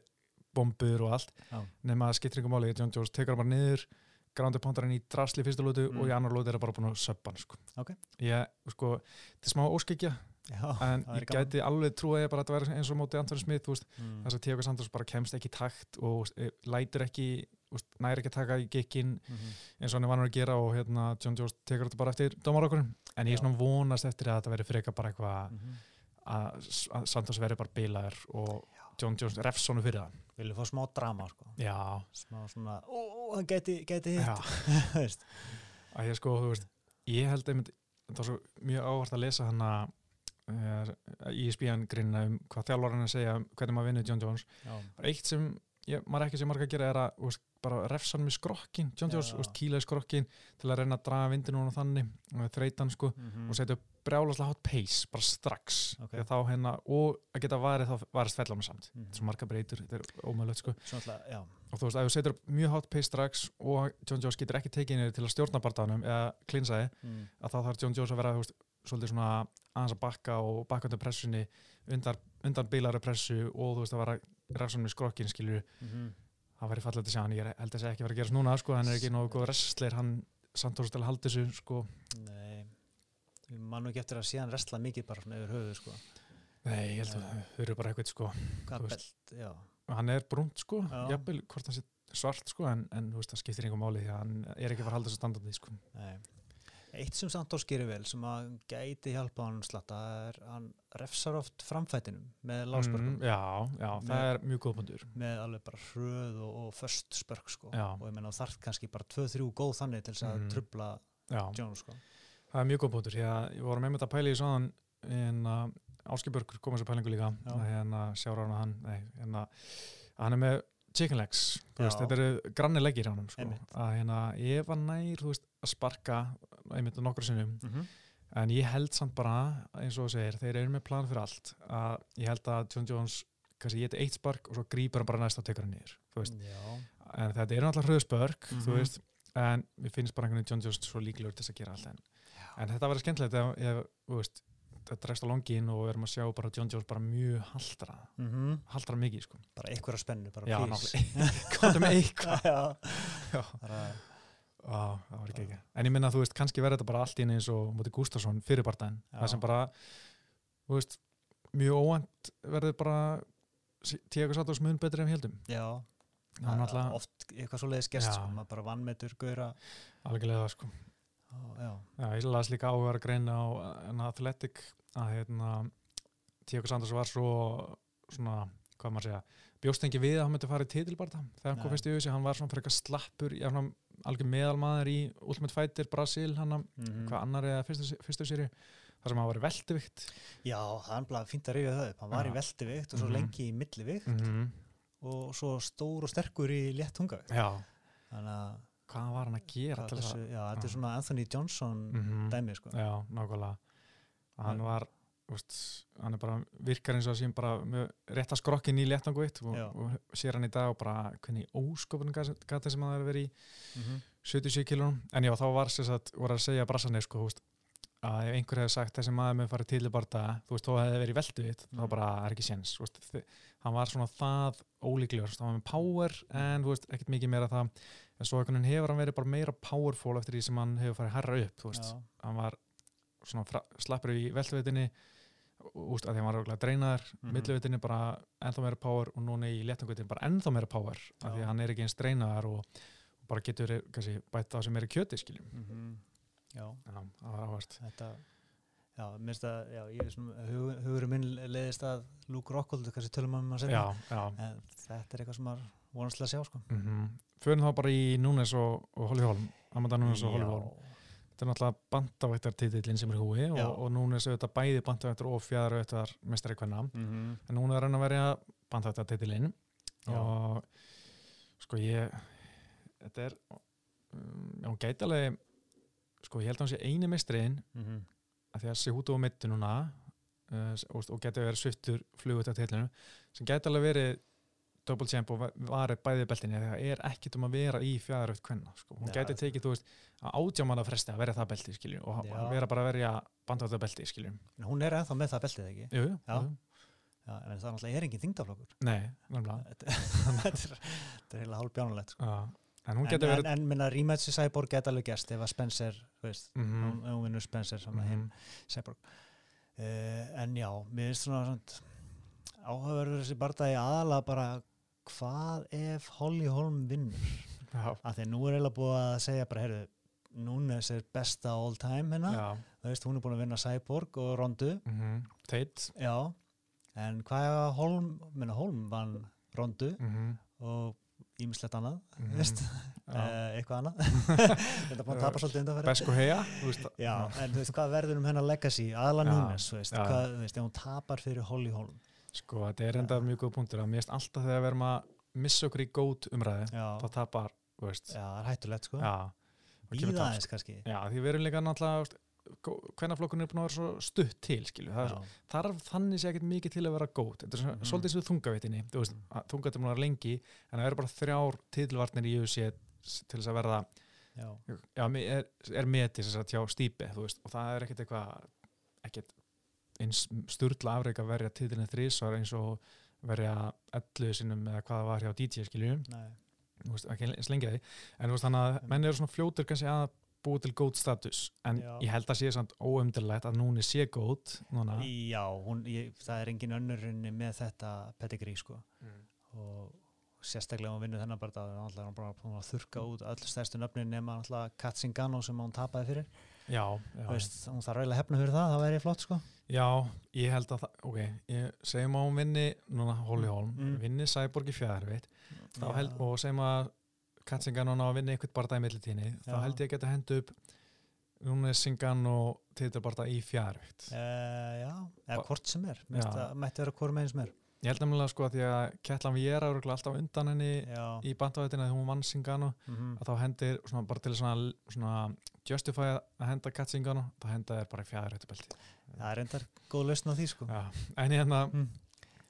bombur og allt Já. nema að skiptir ykkur máli, John Jones tekur hann bara niður grándi pándarinn í drasli fyrstu lótu Mm. og í annar lótu er það bara búin að söppa hann sko. Ok. ég, sko, þetta er smá óskikja Já, en ég gaman. gæti alveg trúa ég bara að þetta væri eins og móti Anthony Smith, mm. þess að Thiago Santos bara kemst ekki takt og e, lætur ekki veist, næri ekki að taka í gekkin Mhm. eins og hann er vanur að gera og hérna John Jones tekur þetta bara eftir dómar okkur en ég er Já. svona vonast eftir að þetta veri freka bara eitthvað Mhm. að, að Santos veri bara bilaður og John Jones refsonu fyrir það Vilju fá smá drama sko. já, smá svona, ó, hann geti, geti hitt. Ég sko, veist, ég held einmitt það var svo mjög ávart að lesa hann að í spíðan grinna um hvað þjálfur hann að segja um hvernig maður vinnur John Jones. Eitt sem ég, maður ekki sem marga að gera er að veist, bara refsa hann með skrokkin John Jones, kýlaði skrokkin til að reyna að draga vindinu og þannig og þreytan sko Mhm. og setja upp brjálaslega hot pace bara strax. Ok. okay. þá hérna, og að geta varist fellanum samt. Mhm. þetta er svo marga breytur, þetta er ómögulegt sko. Svona alltaf, já, og þú veist, ef þú setur mjög hot pace strax og John Jones getur ekki tekið niður til að stjórna barndanum eða klinsaði, mm. að þá þarf John Jones að vera þú veist, svolítið svona aðeins að bakka og bakka undan pressunni undan, undan bílari pressu og þú veist að vera refsanum í skrokkin skilur, Mhm. það væri fallið til að sjá hann ég held að það sé ekki vera að gerast núna sko, hann er ekki nógu góð wrestler, hann Santos til að halda þessu sko, Nei Ég man nú ekki eftir að sé hann restla mikið bara svona yfir höfuð sko. nei, ég held að þau eru bara eitthvað sko Hvað belt, já hann er brúnt sko, jafnvel hvort hann sé svart sko, en, en þú veist, það skiptir einhver máli því að hann er ekki að fara að halda þessu standandi sko. Nei. Eitt sem Santos gerir vel sem að gæti hjálpa hann slatta er hann refsar oft framfætinum með lásbörgum Mm, já, já, það Með- er mjög góð pundur með alveg bara hröð og, og först spörk sko. Já. og ég menna þarf kannski bara 2-3 góð þannig til þess að Mhm. trubla Jones sko. það er mjög góð að ég voru með þetta að pæla í svoðan en að Áskibörgur kom þessu pælingu líka að hérna sjára hann að hann nei, hérna, að hann er með chicken legs veist, þetta eru granni leggir á hann sko. Að hérna, ef hann nær veist, að sparka einmitt á nokkru sinnum mm -hmm. En ég held samt bara, eins og segir, þeir eru með plan fyrir allt. Að ég held að John Jones kannski geti eitt spark og svo grípur hann bara næst og tekur hann Já, en þetta er náttúrulega hröðspörk þú Mhm. veist, en mér finnst bara einhvern veginn John Jones svo líklegur til þess að gera allt en, en þetta verður skemmtilegt ef, ef veist, þetta dregst á longin og við erum að sjá bara John Jones bara mjög haldra mm haldra mikið sko. Bara einhverja spennu, bara Já, please. með eitthvað. Já, Já, bara, á, það var ekki ekki. En ég minna að þú veist, kannski verður þetta bara allt í einu eins og mútið Gustafsson fyrir partæn Já. það sem bara, þú veist mjög óvænt verður bara Tíago Santos mun betri en heldum já. Það er náttúrulega- oft eitthvað svo leiðis gest Já. sko, maður bara vannmetur, gauðra algjörlega sko já, Já, ég las líka áhuga að greina á Athletic að hérna Tíago Santos var svo svona, hvað maður segja bjóst ekki við að hann myndi fara í titilbarta þegar hann kom fyrst í auðvitað, hann var svona frekar slappur já, svona algjör meðalmaður í Ultimate Fighter Brasil, hann mm hvað annar eða fyrstu, fyrstu séri þar sem hann var í veldivikt já, bara fínt að rifja það upp. Hann var Já. í veldivikt og svo Mhm. lengi í millivikt mm -hmm. og svo stór og sterkur í létt tungavikt. Já, þannig að hvað var hann að gera til þess þessu, að já, þetta er svona Anthony Johnson Mhm. dæmi sko. Já, nákvæmlega hann var úst, hann er bara virkar eins og sem bara með rétta skrokkin í léttanguitt og, Já. og sér hann í dag og bara hvernig ósköpunum gata sem hann hefur verið í mm -hmm. 77 kilónum en já, þá var sér satt, voru að segja brassanir sko, húst, að ef einhver hefði sagt þessi maður með farið til í barða, þú veist, þó hefði verið veldu þitt, þá Mm. bara er ekki séns þú veist, þi- hann var svona það ólíklegur þú veist, hann var með power en þú veist, ekkert mikið meira það en svo hefur hann verið bara meira powerful eftir því sem hann hefur farið herra upp veist, hann var slappur í velduvitinni úst, að því hann var örugglega dreinaður mm Mhm. millivitinni bara ennþá meira power og núna í léttangutin bara ennþá meira power af því Já. að hann er ekki eins dreinaðar og, og bara getur kannski, bætt það sem er í kjöti skiljum. Mm já. Já, það var áhvert. þetta já, mér finnst að, já, ég er svona hug, hugurum minn leiðist að Luke Rockhold kannski tölum um að segja en þetta er eitthvað sem maður vonast til að sjá sko. Mm Förum þá bara í Núnes og, og Holly Holm. Amanda Núnes og Holly Já. Holm. Þetta er náttúrulega bandavættartitillin sem er húi og, og Núnes auðvitað bæði bandavættar og fjæðarvættar mestari kvenna. mm -hmm. En núna er hann að verja bandavættartitillin og sko ég, þetta er, um, hún gæti alveg, sko ég held að hún sé eini mestriðin Mm -hmm. að því að Sihútu á mitti núna uh, og, og geti verið sviftur flugut af tillinu sem geti alveg verið double champ og va- varið bæði beltinni það er ekkit um að vera í fjæðaröft kvenna sko. hún Já. geti tekið, þú veist, að átjámanna fresti að vera það belti, skiljum, og Já. að vera bara að verja bandvæta belti, skiljum hún er ennþá með það beltið ekki jú, jú, jú. já, en það er náttúrulega er engin þingdaflokkur nei, nefnilega þetta er, heila hálf bjánulegt sko. En hún en, geti en, verið en minna rematch í Cyborg geta alveg gerst ef að Spencer, veist, Mhm. hún, hún vinnur Spencer hinn Mhm. Cyborg uh, en já, mér finnst svona, áhugaverður þessi bardagi aðalega bara hvað ef Holly Holm vinnur? Af því að nú er eiginlega búið að segja bara, heyrðu, Núnes er besta all time hérna, þú veist, hún er búin að vinna Cyborg og Rondu, Mm Tate. Já. En hvað ef Holm, minna Holm vann Rondu mm og ímislegt annað, Mhm. þú veist uh, eitthvað annað? Þetta búin að tapa svolítið undan Besko Heia þú veist, Já, en þú veist, hvað verður um hennar legacy? Aðla Já, Núnes, þú veist, hvað, þú veist, ef hún tapar fyrir Holly Holm sko, þetta er enda mjög góð punktur að mér finnst alltaf þegar við erum að missa okkur í góð umræði Já, þá tapar, veist. Já, það er hættulegt, sko. Já, og kemur Íða tap, aðeins kannski. Já, því við erum líka náttúrulega hvernig flokkurinn er búin að vera svo stutt til skilju, það þarf þannig sé ekkert mikið til að vera góð, þetta er Mhm. svolítið svo þungavitinni, þú veist, Mhm. þungavitin er lengi, en það eru bara þrjár titilvarnir í UFC til þess að verða já, já, er, er metið þess að hjá stípi, þú veist, og það er ekkert eitthvað eins sturla afreik að verja titilin þrísvar eins og verja 11 sinum eða hvað það var hjá DJ skilju nei. Þú veist, ekki eins lengi að því en þú veist þannig að menn eru svona fljótur kannski að búa til góð status. En Já. ég held að sé samt óumdilegt að núni sé góð núna. Já, hún, ég, það er engin önnurinn með þetta pedigree, sko. Og sérstaklega ef hún vinnur þennan bara er náttúrulega bara að þurka út öll stærstu nöfnin nema Katzingano sem hún tapaði fyrir já, já, veist, hún þarf eiginlega hefna fyrir það, það væri flott sko. Já, ég held að það ok, ég segjum að hún vinni núna Holly Holm, Mm. vinni Cyborg í fjæðarveit þá Já. held, og segjum að Katsingan og ná að vinna eitthvað barða í millitíni þá held ég að geta hendu upp núna Singan og titilbarða í fjæðarveit Uh, já, eða hvort sem er. Mætti vera hvort meginn sem er ég held nefnilega sko að því að Kettlan Viera er örugglega alltaf undan henni Já, í bandvætina þegar hún vann Singano mm að þá hendir svona bara til svona, svona justify að henda Katsingano þá henda þér bara í fjæðarveitabelti það er reyndar góð lausn á því sko. Já, en hérna Mm.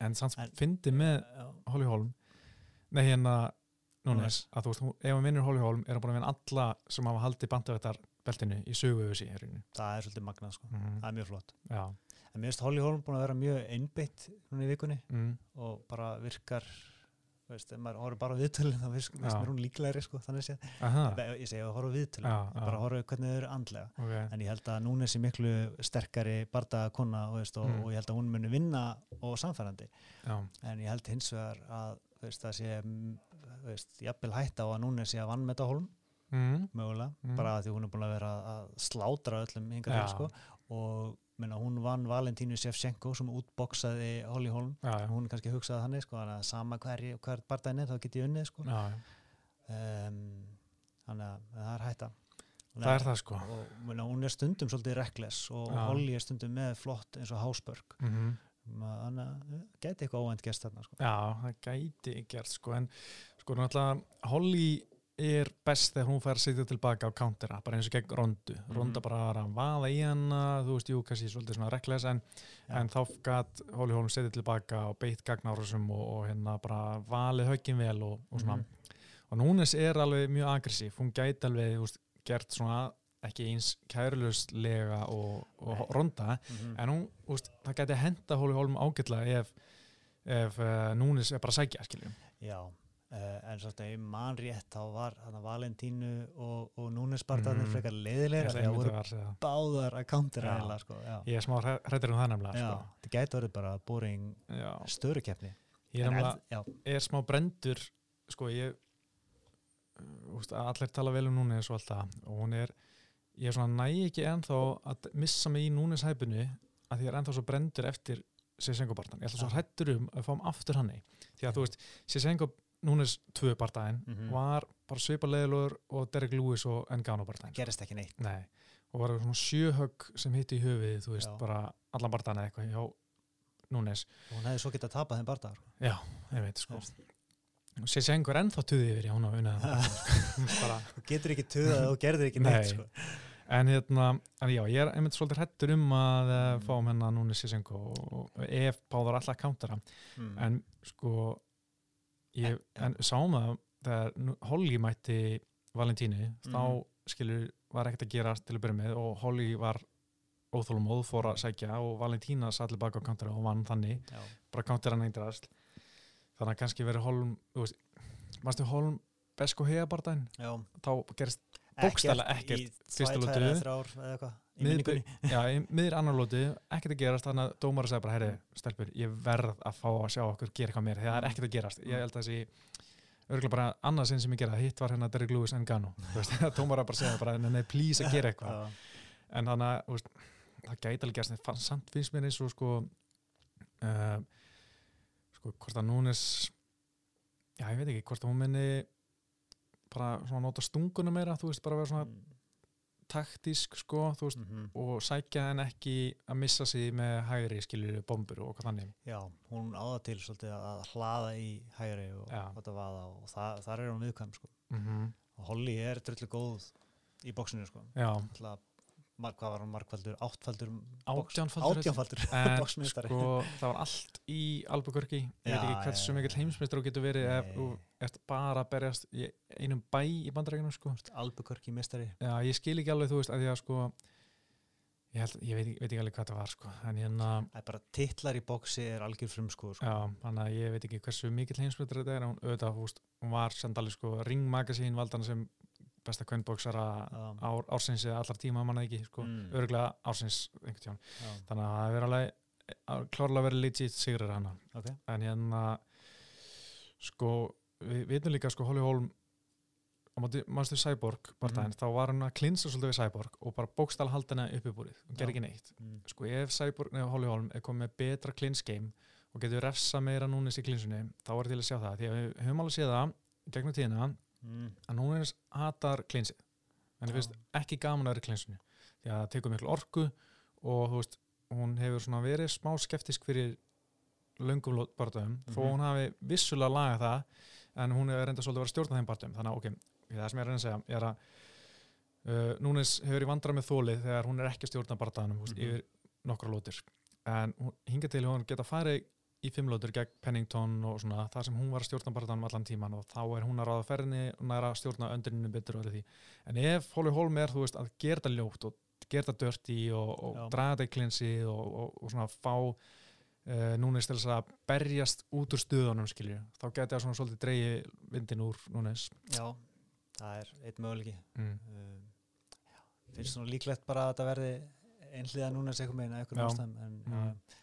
en En- fyndi með Holly Holm. Nei hérna Núnes, að þú veist, ef hann vinnur Holly Holm er hann búin að vinna alla sem hafa haldið bandavættar beltinu í sögu yfir sig það er svolítið magnað sko. mm það er mjög flott. Já, en mér finnst Holly Holm búin að vera mjög einbytt núna í vikunni mm, og bara virkar veist, maður horfður bara á viðtölin þá finnst mér hún líklegri sko, þannig séð. Ég segi að ég já. bara horfa á hvernig þau eru andlega. Ok. En ég held að núna sé miklu sterkari bardagakonna og, veist, og, Mm. og ég held að hún muni vinna og samfærandi en ég held hins vegar að veist, það sé jafnvel hætta á að núna sé að vann með þetta hólm. Mm, mögulega, Mm. bara því hún er búin að vera að slátra öllum Já. til sko. Og minna, hún vann Valentínu Shevchenko sem útboksaði Holly Holm. Já, já, hún kannski hugsaði þannig sko, sama hverju hver bardaginn er þá get ég unnið sko. um, þannig að það er hætta. Það er það sko. Og minna, hún er stundum svolítið reckless og Já. Holly er stundum með flott eins og Hásbörg mm þannig að eh, geti eitthvað óvænt gest þarna sko. Já, það gæti gert sko. En sko náttúrulega Holly er best þegar hún fær að sitja tilbaka á countera, bara eins og gegn rondu ronda Mhm. bara var að vaða í hana þú veist, jú, kannski svolítið svona reckless en, Já. en þá gæt Holly Holm setja tilbaka og beitt gagnárusum og, og hérna bara valið höggin vel og, og svona Mhm. og Núnes er alveg mjög aggressív hún gæti alveg, þú veist, gert svona ekki eins kærluslega og, og ronda Mhm. en hún, þú veist, það gæti henda Hóli Hólm ágætlega ef, ef uh, Núnis er bara að sækja, skiljum Já, en svo að ég man rétt þá var Valentínu og, og Núnes barðarnir Mhm. frekar leiðilega það voru ég báðar að counter Já. eða sko, já. er smá hrættur um það nefnilega sko. það gæti verið bara boring Já. störukeppni ég er En ef- já, er smá brendur sko ég úst, allir tala vel um Núnis og allt það og hún er, ég er svona næ ekki ennþá að missa mig í Núnis hæpinu að því ég er ennþá svo brendur eftir Sisengo barndan, ég ætla svo hrættur um að fáum aftur hann því að þú veist, Sisengo Núnis 2 barndaginn Mhm. var bara svipa leiðilegur og Derek Lewis og Engano barndaginn gerist ekki neitt Nei, og var svona sjöhögg sem hitti í höfuðið, þú veist, Já. bara allan barndaginn eða eitthvað hjá Núnes og hún hefði svo getað tapað þeim barðar Já, ég veit, sko og sér sé einhver ennþá tuði yfir, hún á unnað bara, þú getur ekki tuðað og gerðir ekki Nei. neitt sko. en hérna, en já, ég er einmitt svolítið hrettur um að mm. Mm. fáum hennar Núnes Sisenko og, ef báðar alltaf countera, mm. en sko ég, En- sáum það þegar Holly mætti Valentínu, þá Mhm. skilur var ekkert að gera til að byrja með og Holly var óþólumóð, fór að sækja og Valentína til baka á countera og vann þannig já, bara countera neyndrast þannig að kannski verið Holm mástu Holm Besko hega barndaginn, já. þá gerist Bókstaflega ekkert í lotu. tvær eða þrjár eða eitthvað miður annar lóti, ekkert að gerast þannig að dómar sagði bara, herri, stelpur ég verð að fá að sjá okkur gera eitthvað meira því að það er ekkert að gerast, ég held að þessi örgulega bara annað sinn sem ég gera hitt var hérna Derek Lewis en Gano, þú veist, dómar bara segja bara, nei, please að gera eitthvað. En þannig að þú veist, það gæti alveg gerst en samt finnst mér eins og sko uh, sko hvort að Núnes já ég veit ekki hvort að hún minni bara svona nota stungunum meira þú veist bara vera svona Mm. Taktísk sko veist Mhm. og sækja en ekki að missa sig með hægri skilur bombur og hvað þannig Já, hún áða til svolítið að hlaða í hægri og Já. þetta vaða og það, þar er hún viðkvæm sko. mm og Holly er drullu góð í bóksinu sko. já hvað var hann markfaldur, áttfaldur en boxmeistari. sko það var allt í Albuquerque. Ég veit ekki hversu já. heimsmeistur þú getur verið ef þú ert bara að berjast í einum bæ í bandarækjunum sko. Albuquerque meistari. Já, ég skil ekki alveg, þú veist, að því að sko ég, held, ég veit, veit ekki alveg hvað það var sko, en hérna, Það er bara titlar í bóksi er algjör frumsku sko. já, þannig að ég veit ekki hversu mikill heimsmyndur þetta er, en hún veist hún var sendali sko, Ring Magazine valdan sem besta kvennbóksara Já. ár, ársins eða allar tíma manna ekki, sko, Mm. örgulega ársins einhvern tján, Já, þannig að það er alveg að klárlega verið legit sigrar hana. Ok. En hérna sko, við vitum líka sko Holly Holm á mannstu Cyborg barndaginn, þá var hann að klinsa svolítið við Cyborg og bara bókstala haldina upp í búrið. Og Já. gerði ekki neitt. Mm. sko ef Cyborg nefnir Holly Holm er komið með betra klinsgeim og getur refsa meira núnis í klinsunni þá er til að sjá það, því að við höfum alveg séð það gegnum tíðina Mm. að núnis hatar klinsið en Já. finnst ekki gaman að vera í klinsunni því að það tekur miklu orku og þú veist, hún hefur svona verið smá skeptisk fyrir löngum barndöfum, þó Mhm. hún hafi vissulega lagað það en hún hefur reynda svolítið að vera að stjórna þeim barndöfum þannig að ok, það sem ég er að reyna að segja er að uh, Núnes hefur í vandra með þólið þegar hún er ekki að stjórna barndöfum mm Mhm. yfir nokkra lótir en hún, hinga til hún geta farið í fimmlótur gegn Pennington og svona það sem hún var að stjórna barðanum allan tíman og þá er hún að ráða ferðinni og næra að stjórna önduninu betur og því. En ef Holly Holm er, þú veist, að gera þetta ljótt og gera þetta dörti og, og draga þetta í klinsi og, og, og svona fá uh, núnes til þess að berjast út úr stuðunum skilju, þá geti það svona svolítið dreigi vindin úr núnes Já, það er eitt möguleiki mm. um, finnst svona líklegt bara að þetta verði einhliða núna segjum meginn að Já. einhverjum ástæðum en, Mm.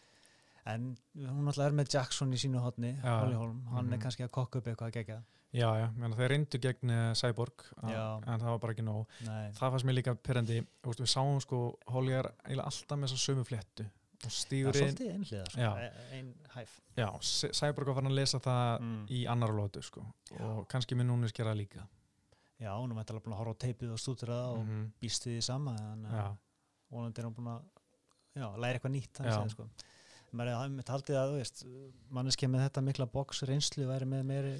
En hún alltaf er með Jackson í sínu hotni, Já. Holly Holm hann Mhm. er kannski að kokka upp eitthvað að gegja Já, já, þeir reyndu gegn uh, Cyborg að- Já. en það var bara ekki nóg Nei, það fannst mér líka pyrrandi við sáum sko, Holly er alltaf með þessa sömu fléttu og er inn svolítið einhliða sko, Já. e- ein hæf já, Cyborg var farin að lesa það mm. í annar lótu sko og kannski minn núnes gera það líka Já, hún er mættilega búin að horfa á teipið og stútur það og Mhm. býst við því sama en Já, uh, vonandi er hún búin að já, læra eitthvað nýtt Já. þannig séð, sko. Maður er mitt haldið að þú veist, manneski með þetta mikla box reynslu væri með meiri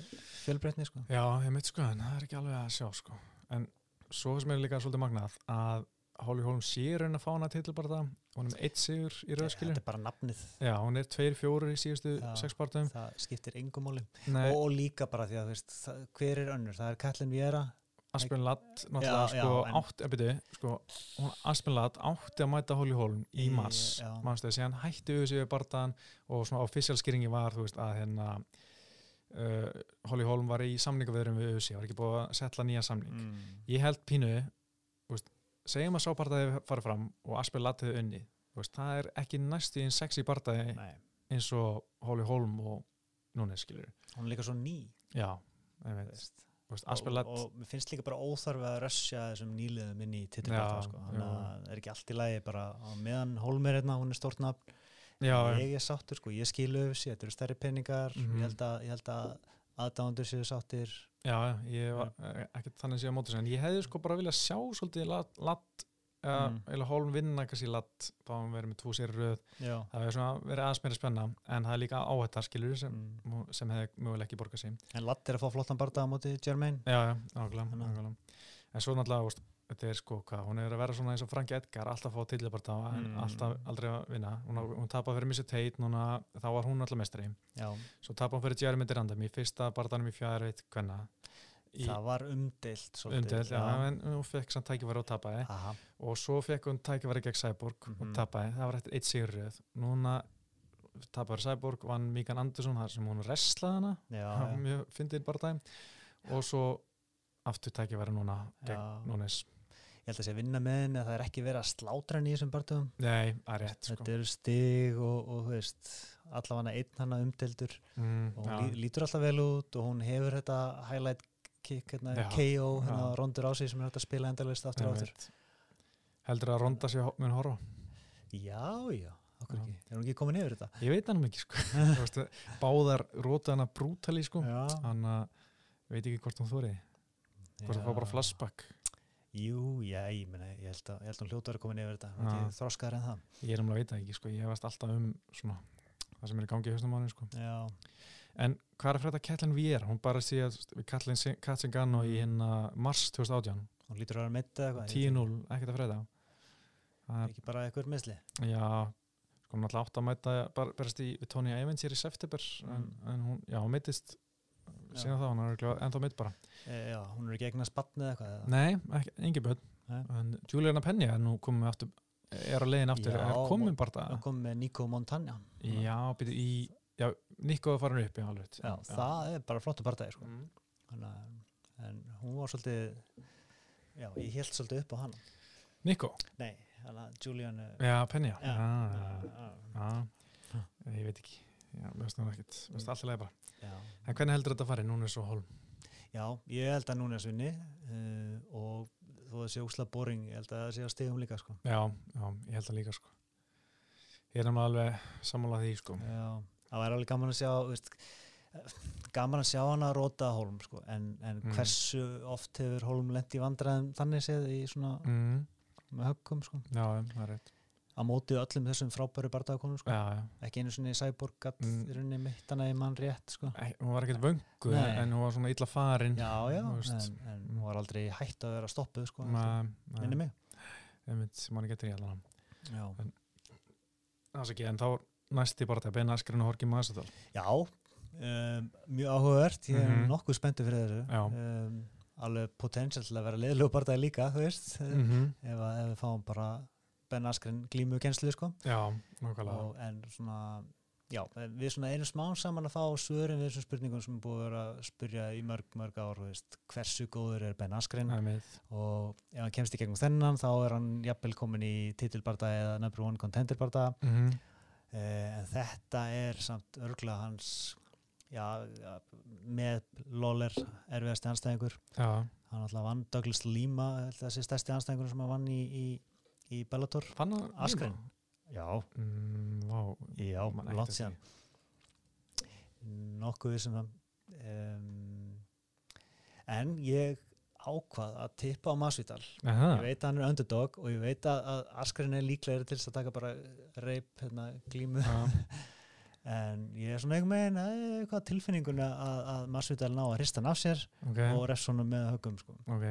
fjölbreytni sko. Já, ég mitt sko, en það er ekki alveg að sjá sko. En svo sem er líka svolítið magnað að Holly Holm sé raun að fá hana titil bara það, hún er með eitt sigur í rauðskilu. þetta er bara nafnið Já, hún er tveir fjórir í síðustu Já. sex partum. það skiptir engum máli Nei, og, og líka bara því að þú veist, hver er önnur, það er Katlin Viera Aspen Ladd, sko, átti, að byrju, sko, Aspen Ladd átti að mæta Holly Holm í mars, mannstu þess, síðan hætti auðvitað við bardaðan og svona official skýringi var, þú veist, að hérna uh, Holly Holm var í samningaveðurum við auðvitað, var ekki búið að setla nýja samning. mm. ég held pínu veist, segjum að sápartaði farið fram og Asper Latt hefði unni veist, það er ekki næstu sexy partaði Nei, eins og Holly Holm og Núnes skilur hún er líka svo ný já, veit, veist. Og, og mér finnst líka bara óþarfi að rössja þessum nýliðum inn í Já, titilbarta sko. þannig að það er ekki allt í lagi bara á meðan Holm er hérna, hún er stórt nafn. Já, ég er sáttur, sko, ég skilu öfsi þetta eru stærri peningar, ég held að, ég held að aðdándur séu sáttir. Já, ég var eh, ekkert þannig séð á móti sig, en ég hefði sko bara viljað sjá svolítið Latt Mm. uh, Holm vinna kannski Latt þá hann verið með tvo sér röð já, það svona verið aðeins meira spenna en það er líka áhættar skilur sem, mm. sem hefði mögulega ekki borgað sig en Latt er að fá flottan barða á móti Jermaine Já, nákvæmlega. En svo náttúrulega, þetta er sko hvað, hún er að vera svona eins og Franki Edgar, alltaf fá tillibarta en Mm. alltaf aldrei að vinna. Hún, hún tapaði fyrir Missy Tate, núna, þá var hún alltaf mestri. já, Svo tapaði hún fyrir Jeremy Durandam í fyrsta barðanum í fjæðar veit hvenna. Í það var umdeilt svolítið, umdelt, já, en hún fekk samt tækifæri og tapaði. Aha, Og svo fekk hún tækifæri gegn Cyborg og Mhm. tapaði. Það var eftir eitt sigurröð. Núna tapaði Cyborg, vann Míkan Andersson, þar sem hún wrestlaði hana já, Já, já, mjög fyndið bara dæm og svo aftur tækifæri núna gegn Já. Núnes ég held að sé að vinna með henni að það er ekki verið að slátra henni í þessum barðum Nei, það er rétt sko. þetta eru stig og, og þú veist allavega einn hana umdeildur mm, og já, hún lí, lítur alltaf vel út og hún hefur þetta highlight kick, hérna, Já, KO, hérna já. rondur á sig sem er hægt að spila endalist aftur og aftur. Einmitt. Heldur að ronda sér mun horfa? já, já, okkur ekki. Er hún ekki komin yfir þetta? Ég veit hann ekki sko. Báðar róta hana brútali sko. Ég veit ekki hvort hún þóri Hvort það fá bara flashback. Jú, já, ég, meni, ég held að, að hljóta vera komin yfir þetta. Hún er þroskaðar en það. Ég er um að veita ekki sko. Ég veist alltaf um svona Það sem er í gangi í haustum mánu sko. Já, En hvað er að frétta Kætlin Viera? Hún bara sé að Kætlin Katsingano í hérna mars 2018 hún lítur að vera meitt eða eitthvað 10-0, ekkert að er ekki bara eitthvað misli. Já, sko hún alltaf átt að mæta bara berast í Tony Evans hér í september en, Mm. en hún, já, hún mittist síðan þá, hún er ennþá mitt bara. E, já, hún er ekki eignan spatni eða eitthvað? Nei, engi börn. En Juliana Penny er nú komið aftur er á leiðin aftur, Já, er komin bara hún það kom með Nico Montagna. Já, byrju í Já, er farin upp, já, alveg rétt. já, það er bara flottu partæði sko. Mm. Þannig að- en hún var svolítið já, ég held svolítið upp á hann Nico, nei, að Julian eh, já, Penny já, Já. já, já, já, já. ég veit ekki Já, mér finnst það ekkert, mér finnst alltaf leið bara já. En hvernig heldur þetta að fara? Núna er svo hólm já, ég held að núna er svinni uh, og þó að sé úsla boring ég held að það sé að stegum líka sko. Já, já, ég held það líka sko Ég er nefnilega alveg sammálað því sko já, það væri alveg gaman að sjá veist, gaman að sjá hann að róta Holm sko. en, en Mm. hversu oft hefur Holm lent í vandræðum þannig séð í svona mm. með höggum sko. Já, það er rétt á móti öllum þessum frábæru bardaðakonum sko. Ekki einu svona í Cyborg gatt Mm. í rauninni mitt hana í mann rétt sko. Æ, Hún var ekkert vöngu Nei. en hún var svona illa farin já, já, en, en hún var aldrei hætt að vera stoppuð sko, minni mig Ég mynd, sem hann getur í allan Það er ekki, en þá næsti Askren og Horki Massadal Já, um, mjög áhugavert, ég er Mhm. nokkuð spenntur fyrir þessu. Um, alveg potensial til að vera liðlegu bara líka, þú veist, mm -hmm. ef, ef við fáum bara Ben Askren glímu kenslu, sko. Já, Og, en svona, já, við svona einu smá saman að fá svörin við þessum spurningum sem er búið að vera að spurja í mörg, mörg ár, þú veist, hversu góður er Ben Askren og ef hann kemst í gegnum þennan þá er hann jafnvel komin í titilbarda eða number one contenderbarda Mm -hmm. Eh, en þetta er samt örgla hans já, með Lawler erfiðasti anstæðingur Já, hann alltaf vann Douglas Lima þessi stærsti anstæðingur sem hann vann í, í, í Bellator. Askren. Já, mm, Vá, já, látt síðan. nokkuð sem það. Um, en ég ákvað að tippa á Masvidal. Ég veit að hann er underdog og ég veit að, Askren er líklegri til þess að taka bara reip hérna, glímu. Já, en ég er svona einhvern veginn eh, tilfinninguna að, að Masvidal ná að hrista hann af sér ok, og Refssonu með högum sko. ok.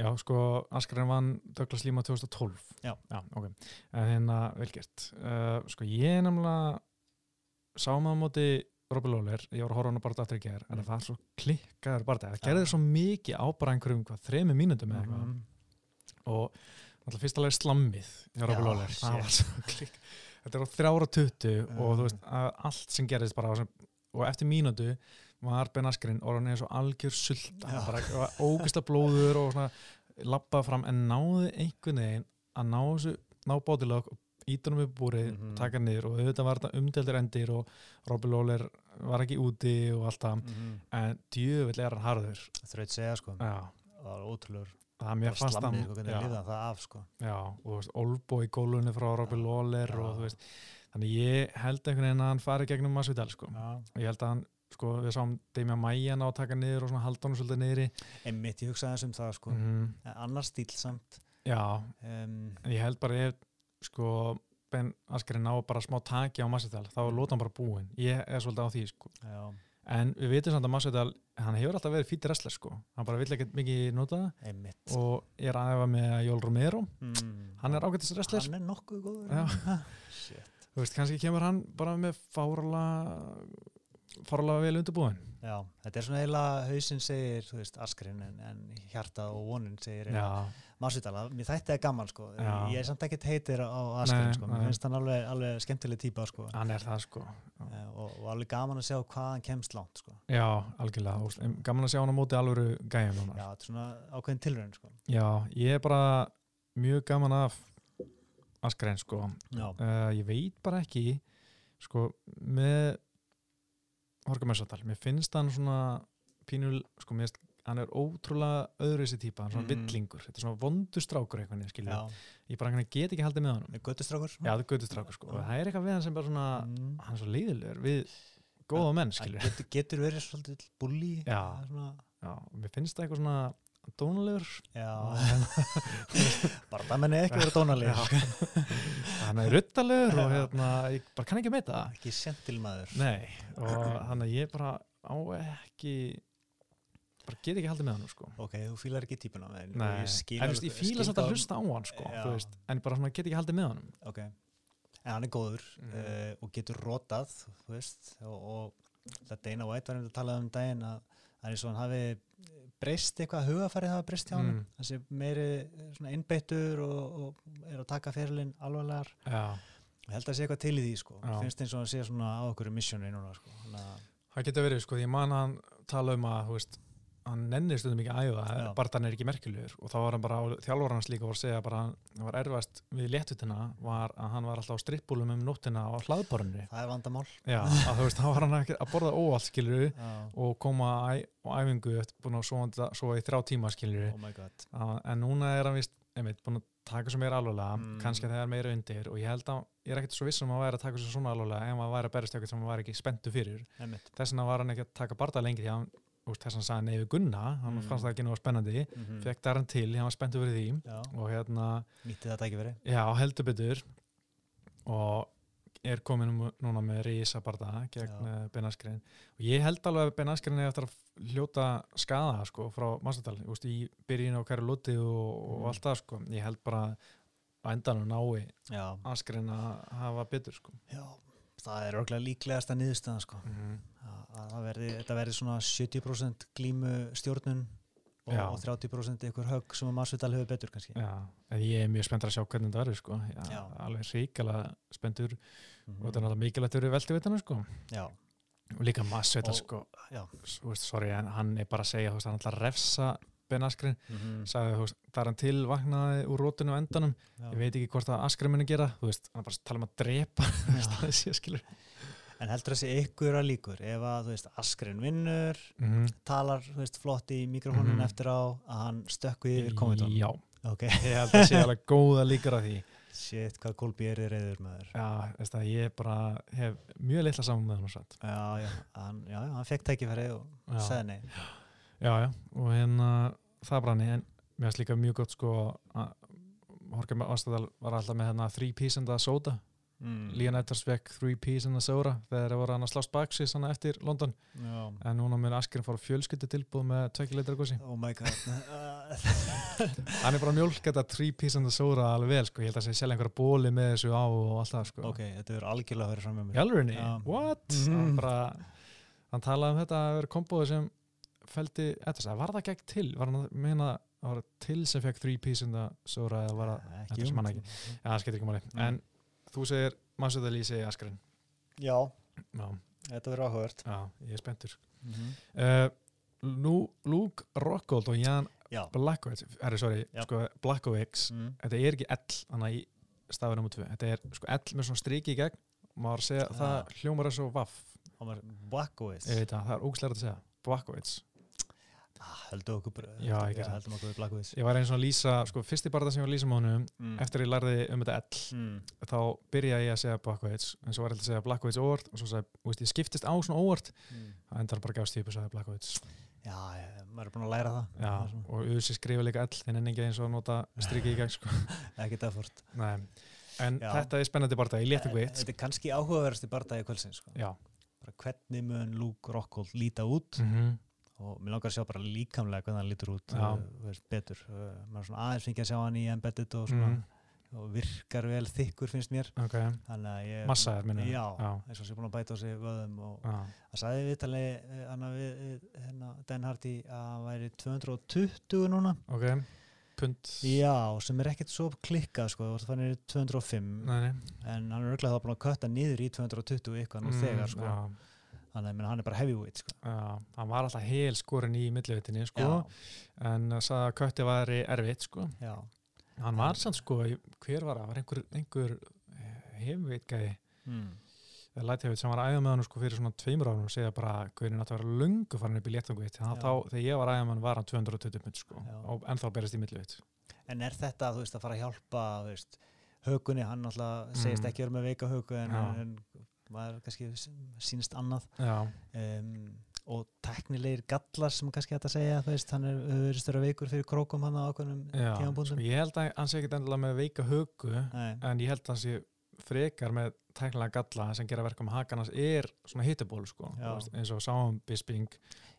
Já, sko, Askren vann Douglas Lima 2012 Já. ok, en hérna velgert uh, Sko, ég nefnilega sá maður á móti Robby Lawler, ég var að horfa á hann bara aftur í gerð, en Mm. það var svo klikkaður bara það gerði svo mikið á bara einhverjum þremi mínútum eða eitthvað. Mhm. og alltaf fyrst alveg slammið hjá svo klikk þetta er á þrjára tuttu og þú veist að allt sem gerðist bara á sem, og eftir mínútu var Ben Askren orðan eins og algjör sulta. Bara ógista blóður og svona lappaði fram en náði einhvern veginn að ná ná bótilög ítunum upp búrið, Mhm. taka niður og auðvitað var þetta umdeldir endir og Robby Lawler var ekki úti og allt það. Mhm. en djöfull er hann harður. Þraut segja sko. Já, það var ótrúlur það slammið hann. sko, það af sko. Já, og Olbo í gólunni frá Robby Lawler já. og þú veist, þannig ég held einhvern veginn að hann fari gegnum Masvidal sko. Já. Ég held að hann, sko, við sáum Damian Maia ná að taka niður og svona halda hann svolítið niðri. einmitt ég hugsaði þess um það sko. Mm, en annar stíl samt. Já, um, en ég held bara ef, sko, Ben Askren ná bara smá taki á Masvidal, þá er lótan bara búin. Ég er svolítið á því, sko. En við vitum samt að Masvidal, hann hefur alltaf verið fýttir wrestler, sko. Hann bara vill ekkert mikið nota það einmitt og er að efa með Jól Romero. mm. Hann er ágættis wrestler. hann er nokkuð góður veist, kannski kemur hann bara með fárala fárala vel undirbúin. Já, þetta er svona eiginlega hausinn segir, þú veist, Askrin en, en hjartað og vonin segir Masvidal, mér þætti það gaman sko. Já. ég er samt ekkert heitir á Askren Nei, sko, mér finnst hann alveg, alveg skemmtileg típa sko. Hann er það sko. Eh, og, og alveg gaman að sjá hvað hann kemst langt sko. Já, algjörlega, em, gaman að sjá hann á móti alvöru gæjum núna. Já, þetta er svona ákveðin tilraun sko. Já, ég er bara mjög gaman af Askren sko. Uh, ég veit bara ekki sko með Horka Messadal, mér finnst hann svona pínul, sko mér finnst hann er ótrúlega öðru þessi típa, hann er svona Mhm. villingur. Þetta er svona vondustrákur eitthvað, skilja ég bara veginn get ekki haldið með honum. Með göttustrákur Já, það er göttustrákur sko, og það er eitthvað við hann sem bara svona mm. hann er svo leiðilegur við góða menn, Hann skilju getur, getur verið svolítið bulli Já. svona, Já, mér finnst það eitthvað svona og bara það menni ekki verið dónaleg Já. hann er ruttalegur og hérna, ég bara kann ekki að meita ekki sentilmaður. Og hann að ég bara á ekki bara get ekki haldið með hann sko. ok, þú fílar ekki típuna með henni Nei, ég skil samt að hlusta á hann sko, veist, en bara svona get ekki haldið með hann ok, en hann er góður Mhm. uh, og getur rotað þú veist, og, og það Dana White var einnig að tala um daginn að það er eins og hann hafi breyst eitthvað hugafærið hafa breyst hjá hann Mm. sé meiri innbeittur og, og er að taka ferilinn alvarlegar. Já, ég held að sé eitthvað til í því sko. Já. finnst eins og hann sé svona á okkur missioni núna sko. Þannig að- það getur verið sko, því ég man að hann tala um að, veist hann nennir stundum ekki að æfa, Já. barðan er ekki merkilegur. Og þá var hann bara, þjálfur hans líka var að segja bara, það var erfast við léttutina var að hann var alltaf á strippbúlum um nóttina á hlaðborunni það er vandamál. Já, að þú veist, þá var hann að borða óallt skilur Já. og koma á, æfingu búin að sofa, sofa í þrjá tíma skilur oh my god. En núna er hann vist, einmitt, búin að taka svo meira alvarlega, Mm. kannski er meira undir og ég held að, ég er ekkert svo viss um að væri að taka svo svona alvarlega ef maður væri að berist eitthvað sem maður væri ekki spenntu fyrir. Þess vegna var hann ekki að taka barða lengi því að hann, þess vegna sagði neyfi Gunna hann Mm. fannst það ekki nú spennandi, Mhm. fekk það hann til hann var spenntu fyrir því Já, og hérna, nýtti þetta ekki verið já, heldur betur. Og er komin nú- núna með Rísa barða gegn Já. uh, Ben Askren. Og ég held alveg að Ben Askren er eftir að hljóta skada sko frá Massadal, í byrjun á hverju lúti og, og Mm. allt það sko. Ég held bara að endanum nái Já, Askren að hafa betur sko. Já, það er örglega líklegasta niðurstaðan sko. Mhm. að, að það verði, þetta verði svona 70% glímu stjórnun og, og 30% ykkur högg sem að Masvidal hefur betur kannski ég er mjög spenntur að sjá hvernig þetta verður sko. Alveg ríkala spenntur Mhm. og þetta er náttúrulega mikilvægt að vera velti vitana sko. Já, og líka Masvidal Og- sko, sorry, hann er bara að segja, hann ætlar að refsa Ben Askren, Mhm. sagði, þú veist, það er hann tilvaknaði úr rótinu á endanum, Já. ég veit ekki hvort að Askren muni gera, þú veist, hann bara að tala um að drepa, það sé skilur. En heldur þessi ykkur að líkur? Ef að, þú veist, Askren vinnur mm talar, þú veist, flott í mikrofónin Mhm. eftir á að hann stökku yfir kommentum Já, Ok, ég held að sé alveg góða líkar að því. Shit, hvað Kolbi er í reyður með þér Já, veist það, ég bara hef mjög litla saman með hann og satt Já, já, hann, já, hann fekk tækifæri og Já. sagði nei. Já, já, og hérna það branni, en mér finnst líka mjög gott sko að Horka Vastadal var alltaf með three piece and a soda. Mm. Lían Edwards three piece and a soda þegar það voru hann að slást baksis hann eftir London. Já, en núna mun Askren fór fjölskyldu tilbúð með tvekki leitra gósi oh my god. Hann er bara að mjólka þetta three piece and a soda alveg vel sko, ég held að sé sjálf einhverja bóli með þessu á og allt það sko. Ok, þetta verður algjörlega að vera fram með mér. Hjálfurinni, Já. what? Mhm. Hann bara, hann talaði um þetta að vera kombóðu sem feldi, þetta var það gegn til var hann að meina að var til sem fekk three piece in the soda eða var það, þetta sem hann ekki. Já, það skeytir ekki máli, Mm. en þú segir Masudal í segi Askren Já, já, þetta verður áhugavert. Já, ég er spenntur. Mm -hmm. uh, Lú, Luke Rockhold og Jan Já. Blackovich herri, sorry, sko, Blackovich mm. þetta er ekki L, hann í stafi nr. 2 þetta er sko L með svona striki í gegn. Maður segja, Já. það hljómar þessu vaff Hann var Bakowitz ég veit það, það er ógæslega að segja. Blackovich ah, Heldur okkur bara Já, ég gerði það. Heldum okkur Bakowitz ég var eins og að lýsa, sko, fyrsti barða sem ég var að lýsa með honum mm. eftir að ég lærði um þetta L mm. þá byrjaði ég að segja Blackovich en svo var ég að segja Blackovich óvart og svo sagði, þú veist, ég skiptist á svona óvart Mm. það endar bara gafst típu sagði Blackovich Já, já, maður er búin að læra það já, Það og auðvitað skrifa líka L þinn en ekki eins og nota strikið í gegn sko. Ekkert Nei. en Já. þetta er spennandi barða, ég leti Eh, hvít Þetta er sko. já, bara hvernig mun Luke Rockhold líta út mm og mér langar að sjá bara líkamlega hvernig hann lítur út uh, veist, betur. Uh, maður er svona aðeins fengið að sjá hann í embedded og, svona, mm og virkar vel þykkur finnst mér. Ok, þannig að ég massaðar minna já, eins og sé búin að bæta á sig vöðum og það sagði viðtali við hérna, Dan Hardy að hann væri 220 núna. Ok, já, sem er ekkert svo klikkað sko, þannig er 205 nei, nei. en hann er þá búin að kötta niður í 220 eitthvað nú þegar sko. Mm, já, þannig að hann er bara heavyweight sko. já, hann var alltaf hel skorin í millivitinni sko, já, en sagði að kötti væri erfitt sko. já, hann var sann sko, hver var það var einhver, einhver hefveit gæði mm. eða lætihefveit sem var að æða með hann sko fyrir svona tveimur árum og segja bara að hvernig þetta var lungu farin upp í léttangveit Já. þá þegar ég var að æða með hann var hann 220 pund sko Já. og ennþá berist í milliveit En er þetta, þú veist, að fara að hjálpa, þú veist, högunni, hann alltaf segist Mm. ekki vera með veika högu en, en maður kannski sínst annað um, og teknilegir gallar sem kannski hægt að segja, þú veist, hann er verið störa veikur fyrir krókum hann á ákveðnum já tímabúndum. sko, ég held að hann sé ekki endilega með veika högu Nei, en ég held að hann sé frekar með tæknilega galla sem gera verkum að hakan hans er svona hittuból sko, eins og sáum Bisping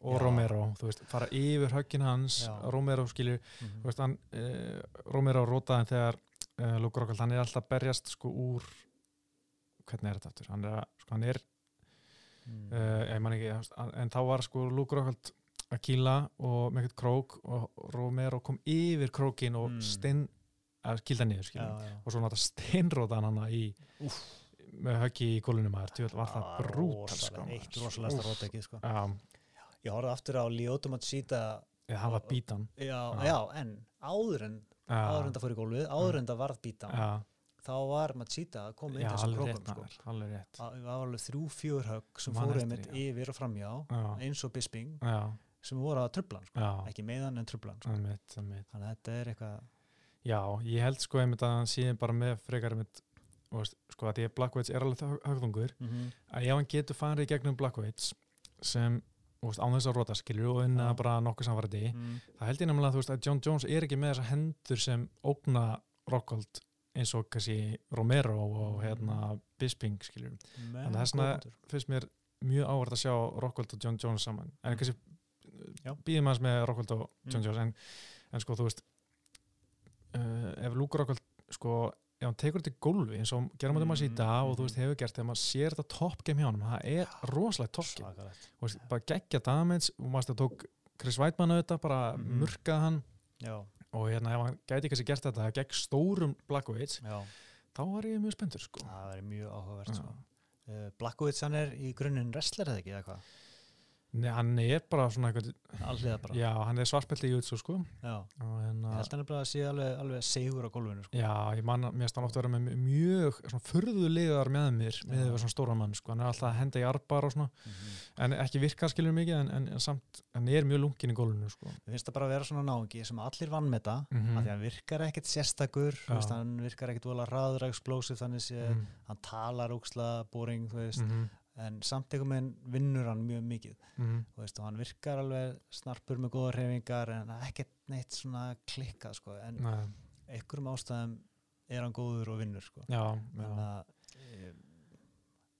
og Já. Romero, þú veist, fara yfir höggin hans, Já. Romero skilur mhm. þú veist, hann, uh, Romero rótaði þegar uh, Luke Rockhold, hann er alltaf að berjast sko úr hvernig er þetta aftur, hann er, að- sko, hann er Mm. uh, ég man ekki, en þá var sko Luke Rockhold að kýla og með eitthvað krók og Romero kom yfir krókin og Mm. stein að kýlda niður, já, já. og svo náttúrulega steinrótaði hann í með höggi í gólunum að þér var það brútal sko, Eitt Úff. rótekið, sko. Já, Ég horfði aftur á Lioto Matsita, eða hann var bítan já, Já. en áður en, áður en það fór í gólfið, áður en það varð bítan, já, þá var Matsita að koma inn já, þessum krókum, sko. Það var alveg þrjú, fjör högg sem Man fóru eftir einmitt því, yfir og framjá Já, eins og Bisping já, sem voru að trublan sko. já, ekki meðan en trublan sko. þannig að þetta er eitthvað Já, ég held sko einmitt að hann sé bara með frekar einmitt, sko að því að Blackweights er alveg hög- högðungur mm -hmm. að ef hann getur farið í gegnum Blackweights sem, þú veist, án þess að róta skilur og unna Já. bara nokkuð samfærdi mm. það held ég nefnilega að veist að John Jones er ekki með þessar hendur sem ógna Rockhold eins og kannski Romero og hérna Bisping skilur Men, þess vegna- finnst mér mjög ávart að sjá Rockhold og John Jones saman. En Mm. kannski býðum aðeins með Rockhold og John Mm. Jones. En, en sko þú veist uh, ef Luke Rockhold sko ef hann tekur þetta í gólfi eins og gerum þetta maður í Mhm, dag og þú veist hefur gert þegar maður sér þetta top game hjá hann það er rosalega top game. Svakalegt. Þú veist, bara geggja damage. Og maður þetta tók Chris Weidmann auðvitað, bara Mhm. murkaði hann. Já, og hérna ef hann gæti kannski gert þetta gegn stórum Blackweights, já, þá var ég mjög spenntur sko. það verður mjög áhugavert sko. uh, Blackowitz hann er í grunninn wrestler eða ekki eða hvað? Nei, hann er bara svona Alliða bara já, hann er svartbelti í jutsu sko. Já. Ég hérna, held hann er bara að sé alveg, alveg segur á gólfinu sko. já, ég man, mér stann oft að vera með mjög svona furðulegar með mér með Já. því svona stóra mann, sko, hann er alltaf að henda í arbar og svona, Mhm. en ekki virkar skilur mikið, en, en, en samt, hann er mjög lungin í gólfinu, sko. Mér finnst það bara að vera svona náungi sem allir vann með það Mm því að hann virkar ekkert sérstakur veist, hann virkar ekkert vola hraður explosive þannig sé, mm hann talar óksla boring, þú veist, -hmm. En samt einhvern veginn vinnur hann mjög mikið. Mm þú veist, og hann virkar alveg snarpur með góða reyfingar en ekkert neitt svona klikkað sko, en Nei, einhverjum ástæðum er hann góður og vinnur sko. já, já, að ég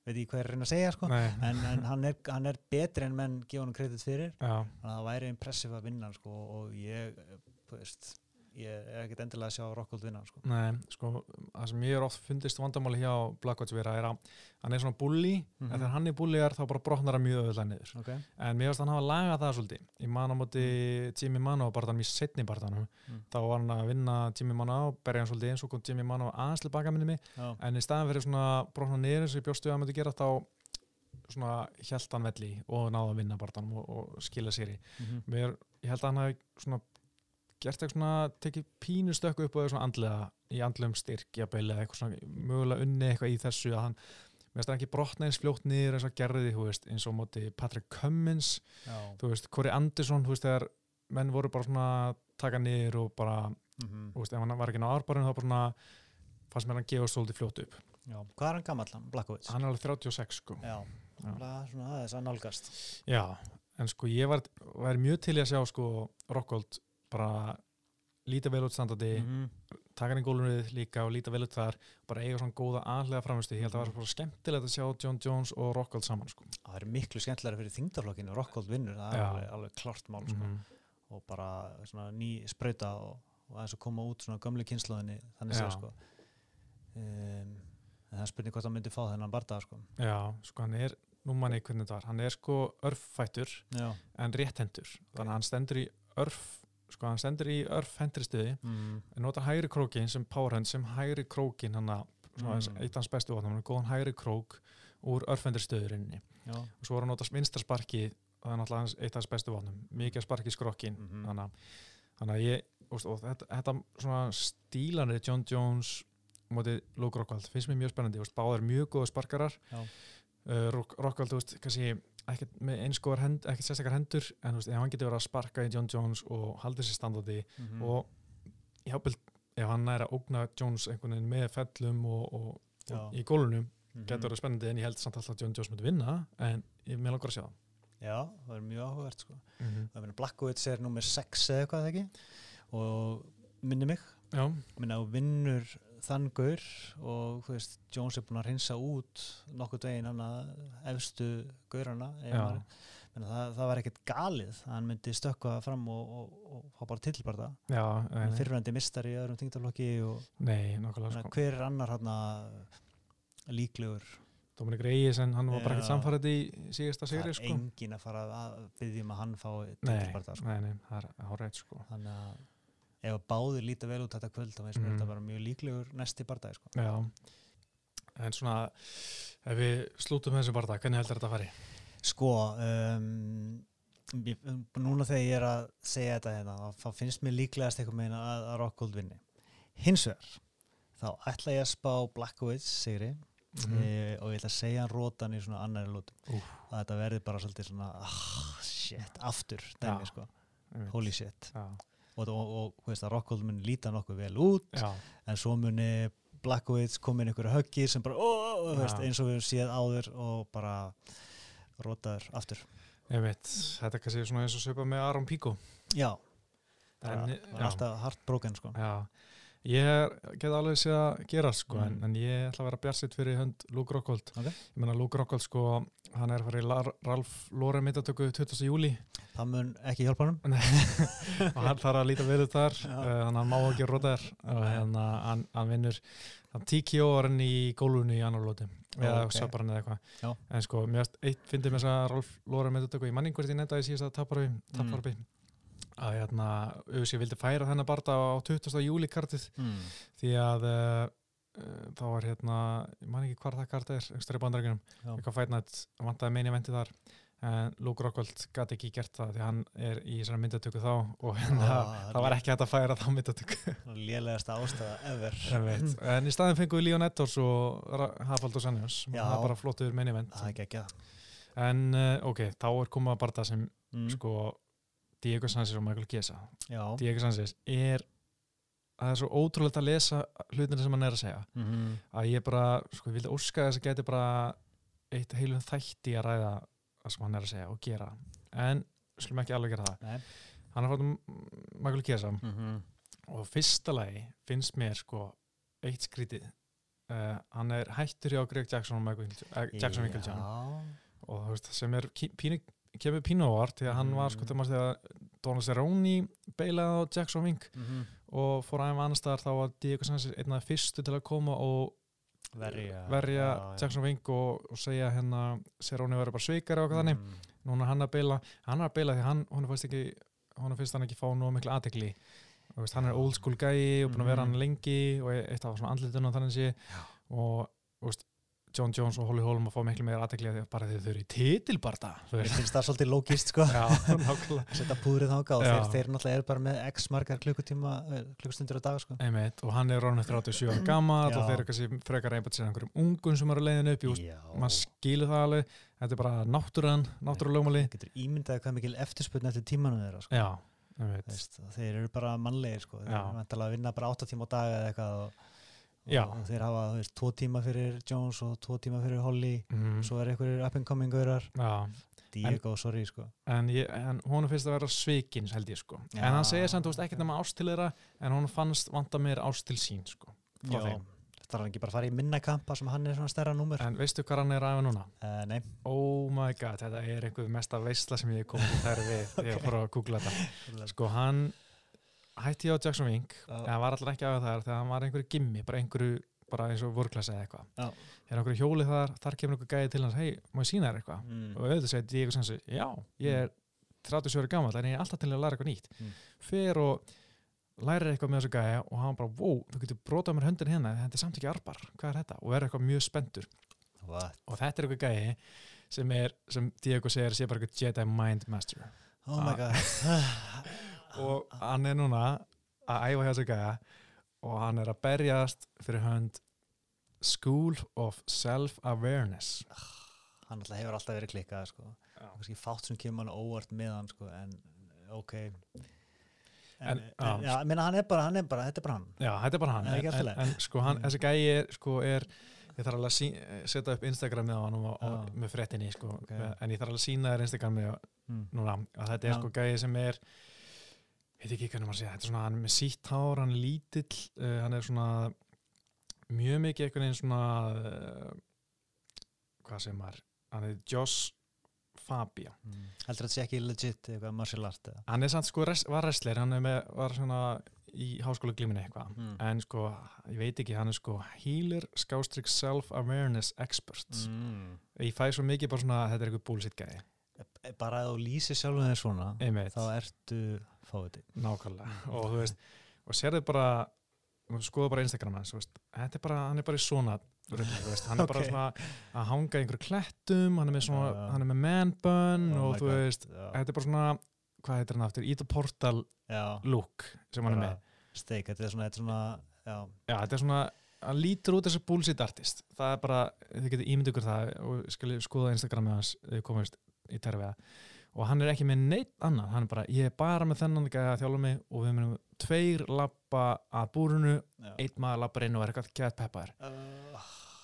veit ég hvað er að reyna að segja sko. En, en hann, er, hann er betri en menn gefa hann kredit fyrir. Já, þannig að það væri impressive að vinna sko, og ég, þú veist ég er ekkert endilega að sjá Rockhold vinna sko. nei, sko, það sem ég er oft fundist vandamáli hjá Blackwatch vera er að hann er svona bully, Mhm. en þegar hann er bully er þá bara brotnar hann mjög öðvöldlega niður. okay. En mér finnst hann hafa lagað það svolítið. Ég man á móti Jimmy Mano barðanum í setni barðanum. Mm. Þá var hann að vinna Jimmy Mano á, berja hann svolítið eins og kom Jimmy Mano til baka minni mig. Já. En í staðan fyrir svona brotna niður eins og ég bjóstu að hann velli og náði að vinna barðanum og, og skila sér í. Mhm. Mér, ég held að hann hafi svona gert eitthvað svona, tekið pínu stökku upp og svona andlega, í andlegum styrk jafnvel, eða eitthvað svona, mögulega unni eitthvað í þessu að hann, mér finnst það ekki brotna eins fljótt niður eins og gerði, þú veist, eins og móti Patrick Cummins, Já. þú veist, Corey Anderson, þú veist, þegar menn voru bara svona taka niður og bara, Mhm. þú veist, ef hann var ekki ná árbarinn þá bara svona, fannst mér hann gefa svolítið fljótt upp. Já. hvað er hann gamall hann, Blackowitz? Hann er alveg 36, sko. Já, Já. Bara svona aðeins að nálgast Já, en sko ég var, var mjög til að sjá sko Rockhold bara líta vel út standandi, Mhm. taka hann í gólunum líka og líta vel út þar, bara eiga svona góða aðlega framvistu, ég held að það var bara skemmtilegt að sjá John Jones og Rockhold saman sko. Það er miklu skemmtilega fyrir þingdaflokkinu Rockhold vinnur, það er Já. alveg, alveg klart mál sko. mm og bara svona ný sprauta og, og aðeins að koma út svona gömlu kynnslóðinni þannig Já. séð sko. um, en það er spurning hvort hann myndi fá þennan barða sko. Já, sko hann er, nú manni hvernig þetta var, hann er sko örffættur Já, en rétthendur, þannig að hann stendur í örf, sko hann stendur í örfhendri stuði, mm. en nota hægri krókin sem powerhand, sem hægri krókin hann að, Mm. eitt hans bestu vatnum, hann er góðan hægri krók úr örfhendri stuðurinni. já, og svo er hann nota vinstra sparki og það er náttúrulega eitt af hans bestu vopnum mikið sparki skrokkin Mhm. þannig, þannig að ég og, og þetta, þetta svona stílanir John Jones mótið Luke Rockhold finnst mér mjög spennandi, báðar mjög góða sparkarar uh, Rock- Rockhold, þú veist, kannski ekkert með einskóðar hend, ekkert sérstakar hendur en þú veist, ef hann getur verið að sparka í John Jones og haldið sér standandi mm og jápil, ef hann er að ógna Jones einhvern veginn með fellum og, og, og í gólunum Mhm. getur verið spennandi en ég held samt alltaf að John Jones myndi vinna en ég með langar að sjá það Já, það er mjög áhugavert sko. mm -hmm. Það meina Blackowitz er nummer 6 eða eitthvað ekki og minni mig minna og vinnur þann gaur og þú veist, Jones er búin að reynsa út nokkuð veginn hann að efstu gaurana meina, það, það var ekkert galið að hann myndi stökkva fram og, og, og fá bara tilbarða fyrirvændi mistar í öðrum meina, sko. hver er annar hann líklegur Dominik Reyes en hann var bara ekkert Já. samfærið í síðasta það sigri er sko. engin að fara að byggja um að hann fá tilbarða sko. það er sko. þannig að ef báðir líta vel út þetta kvöld þá finnst mér Mhm. þetta bara mjög líklegur næsti barndagi sko. Já, en svona ef við slútum þessu barða, hvernig heldur þetta að fari? Sko, um, núna þegar ég er að segja þetta hérna, þá- finnst mér líklegast eitthvað meina að, að Rockhold vinni. Hins vegar, þá ætla ég að spá Blackowitz sigri Mhm. e, og ég ætla að segja hann rótan í svona annari lútu. Úff. Að þetta verði bara svolítið svona, ah, shit, aftur, dæmi, Já. sko, holy shit. Já, Og, og, og Rockhold muni líta nokkuð vel út, já, en svo muni Blackowitz komin einhverju höggir sem bara, oh, veist, Já. eins og við höfum séð áður og bara rótaður aftur. ég veit þetta er kannski svona eins og svipa með Aron Pico Já, en, það var alltaf heartbroken sko. já, Ég get alveg séð að gera sko, Mm. en, en ég ætla að vera bjarsitt fyrir hönd Luke Rockhold. Ok. Ég meina Luke Rockhold sko, hann er fara í Ralph Lauren myndatöku 20. júli það mun ekki hjálpa hann og hann þarf að líta út þar, Já. uh, hann má ekki róta þær og hérna hann, hann vinnur hann er hann í gólfunni í annar lóti eða Ok. okay. söpar hann eða Já. eitthvað en sko, mér varst eitt fyndið með þess að Ralph Lauren myndatöku, ég manni hvort ég nefndaði síðast að taparbi, taparbi að hérna, auðvitað vildi færa þennan barða á 20. júli kartið mm. því að uh, þá var hérna, ég man ekki hvað það karta er bandarækjunum, Já. eitthvað fætnætt vantaði meini venti þar en Luke Rockhold gæti ekki gert það því hann er í þessari myndatöku þá og hérna, Ah, það var ekki hægt að færa þá myndatöku lélegasta ástæða ever en, í staðin fengum við Leon Edwards og Ra- Hafald og Sanjós Já. það er bara flottur meini ekki en uh, ok, þá er komað bara það sem mm. sko Diego Sanchez og Michael Chiesa. Diego Sanchez er það er svo ótrúlegt að lesa hlutina sem hann er að segja. Mm -hmm. að ég bara, sko, ég vildi óska þess að geti bara eitt heilum þætti að ræða það sem hann er að segja og gera. En skulum ekki alveg gera það. Nei. hann er fóttum Michael Chiesa. Mm -hmm. og fyrsta lagi finnst mér sko eitt skrítið. Uh, hann er hættur hjá Greg Jackson og Michael, uh, Jackson Michael John og þú veist, sem er pínu, kemur pínu á vart því að hann var sko Mm. þegar maður þegar Donald Cerrone beilaði á Jackson Wink mm -hmm. og fór aðeins annar staðar þá var Diego Sanchez einn af fyrstu til að koma og verja verja já. Jackson Wink og, og segja hérna Cerrone verður bara sveikari og hvað þannig Mm. núna er hann að beila, hann að beila því hann, hún finnst ekki hún finnst hann ekki fá nú miklu veist, hann er old school gæi og búin að vera Mhm. hann lengi og eitt af svona andlitunum þannig sé og og John Jones og Holly Holm að fá miklu meira aðtekli bara því þau eru í titilbarta Mér finnst það svolítið lógist sko. Setja púrið þáka og þeir, þeir náttúrulega eru bara með x margar klukkutíma eh, klukkustundir á dag sko. Einmitt, og hann er ráðin 37 ára gammal og þeir eru kannski frekar einbætt sér einhverjum ungun sem eru að leiðin upp, maður skilur það alveg. Þetta er bara náttúran, náttúrulögmáli getur ímyndaði hvað mikil eftirspurn eftir tímanum þeirra sko. þeir eru bara mannlegir sko. þeir Já. eru vantilega að vinna bara 8 tíma á dag eða eitthvað og, þeir hafa veist, 2 tíma fyrir Jones og 2 tíma fyrir Holly. Mm, svo er einhverjir up and coming gaurar. Diego, sorry sko. En, ég, en hún finnst að vera svikins held ég sko. Já. en hann segir samt, þú veist, ekkert nema ást til þeirra en hún fannst vanta mér ást til sín sko þetta er hann ekki bara að fara í minna kampa sem hann er svona stærra númer? En veistu hvað hann er aðeins núna? uh, Nei, oh my god, þetta er einhver mesta veistla sem ég komið í þær við þegar ég fór að googla þetta. Sko hann hætti á Jackson Wink en hann var alltaf ekki á þar þegar hann var einhverju gimmi bara einhverju, bara eins og vorklasa eða eitthvað er einhverju hjóli þar, þar kemur einhver gæði til hans hei, má ég sína þér eitthvað mm. og auðvitað segir Diego Sansi, já, ég er 37 ára gammal, en ég er alltaf til að læra eitthvað nýtt Mm. fer og lærir eitthvað með þessu gæja og hann bara, wow, þú getur brotað mér höndin hérna, þetta er samt ekki arbar, hvað er þetta? og verður eitthvað mjög spendur What? og þetta er eitthvað gæji sem er, sem Diego segir, sé bara eitthvað Jedi Mind Master Oh my Ah. god og hann er núna að æfa hjá þessu gæja og hann er að berjast fyrir hönd School of Self-Awareness hann alltaf hefur alltaf verið klikkað sko. kannski fátt sem kemur hann óvart með hann sko. en ok en, En, en, já. meina hann er bara, hann er bara, þetta er bara hann Já, er bara hann en, en, sko, hann, Mm. þessi gæji er, sko, er ég þarf alveg að setja upp Instagram með hann og, og, með fréttinni sko, Ok. en ég þarf alveg að sína þér Instagram með mm. núna, að þetta er Já. sko gæji sem er veit ekki hvernig maður segja, þetta er svona hann er með sítt hár, hann er lítill uh, hann er svona mjög mikið einhvern veginn svona uh, hvað sem maður hann er Josh Fabia Mm. heldur þetta sé ekki legit eitthvað martial art eða hann er samt sko, res, var wrestler hann með, var svona í háskóla glíminni eitthvað Mm. en sko, ég veit ekki, hann er sko healer, skástrík, self-awareness expert mm. ég fæ svo mikið bara svona að þetta er eitthvað bullshit gæði bara að þú lýsir sjálfum þér svona einmitt, þá ertu fáið nákvæmlega og þú veist, og sérðu bara og skoða bara Instagram hans, þetta er bara, hann er bara í svona veist, hann er bara Ok. svona að hanga í einhverju klettum, hann er með svona já. hann er með man bun Oh og þú God. veist, já, þetta er bara svona hvað heitir hann aftur, Ito Portal já, look sem hann er með steik, þetta er svona, þetta er svona já, Já, þetta er svona, hann lítur út þessi bullshit artist. Það er bara, þið getur ímynd ykkur það og skoða Instagramið hans þegar þið komist í terfiða. Og hann er ekki með neitt annan, hann er bara, ég er bara með þennan að þjála mig og við munum tveir lappa að búrunu, einn maður lappar inn og er eitthvað gett peppar. Uh,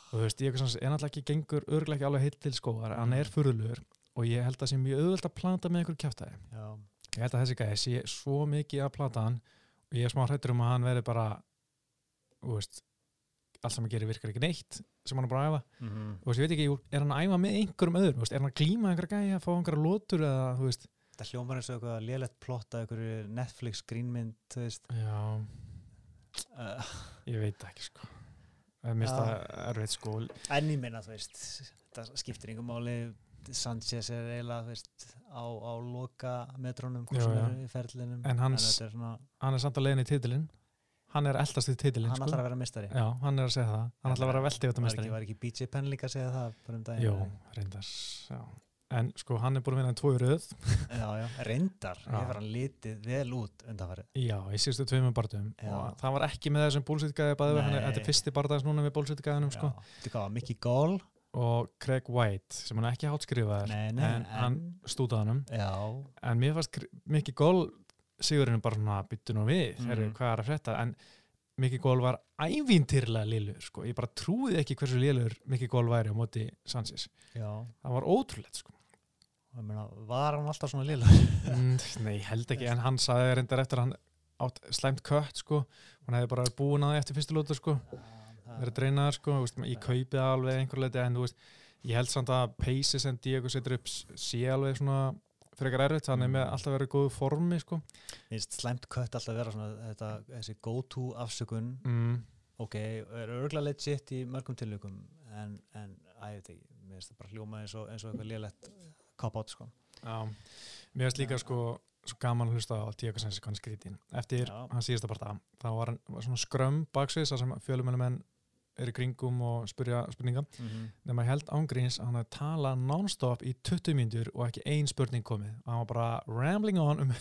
Og þú veist, ég er náttúrulega ekki gengur örglega ekki alveg heitt til skóðar, hann er furðulegur og ég held að sé mjög auðvöld að planta með einhverju kjáftæði. já, Ég held að þessi gæði sé svo mikið að plata hann og ég er smá hrættur um að hann veri bara þú veist, allt sem hann gerir virkar ekki neitt sem hann er bara að æfa. Mm -hmm. þú veist, ég veit ekki, er hann að æfa með einhverjum öðrum? Veist, er hann að glíma einhverja gæja, fá einhverja lótur eða, þú veist, Það hljómar eins og eitthvað lélegt plott að einhverju Netflix grínmynd, þú veist. Já. Uh, ég veit ekki, sko. Það er mist Já. að erfitt, sko. En ég meina, þú veist það skiptir yngum máli. Sanchez er eiginlega, þú veist á, á loka metrónum Já, já. er í ferlinum En hans- þetta er svona, hann er samt að leiðin í titilinn hann er eldast í titilinn, hann sko. ætlar að vera mistari já, hann er að segja það, hann ætlar að vera velti var ekki, var ekki BJ Penn líka að segja það um daginn Jó, reyndar, já. En sko, hann er búin að vinna í tvo í röð. Já, já, reyndar, Já. hefur hann litið vel út undanfarið? Já, í síðustu tveimum barðum Já. og það var ekki með þessum Nei. þetta er fyrsti barðaðis núna við búlsýtgæðinum, sko. Þetta Mickey Gall? Og Craig White, sem hann ekki hátskrifaðar Nei, nei, en hann stútaði hann Já, en mér fannst mikið gól sigurinn bara svona byttu nú við mm. hvað er að frétta, en mikið gól var ævintýrlega lélur, sko. Ég bara trúði ekki hversu lélur mikið gól væri á móti Sanchez, já. Það var ótrúlegt sko. Meina, Var hann alltaf svona lilla? mm, nei, held ekki, en hann saði reyndar eftir að hann átt slæmt kött sko, hann hefði bara búin að því eftir fyrstu lótu sko, verið dreinaðar sko, ég kaupi það alveg einhver leiti, en þú veist, ég held samt að paces en Diego setur upp sé alveg svona frekar erfitt, hann er með alltaf verið góðu formi sko. Slæmt kött alltaf vera svona þetta, þessi go-to afsökun mm. ok, er örgulega legit í mörgum tilvíkum en, en að ég veit ekki, mér finnst það bara hljóma eins og, eins og eitthvað lélegt cop-out sko. Já, mér finnst líka sko svo gaman að hlusta á Diego Sanchez hvað hann skrítin eftir Já. hann síðasta parta þá var hann var svona skrömm baksviðs þar sem fjölumennum er í kringum og spyrja spurninga. Mm -hmm. nema held ángríns að hann hafði talað non-stop í 20 mínútur og ekki ein spurning komið. Og hann var bara rambling on um,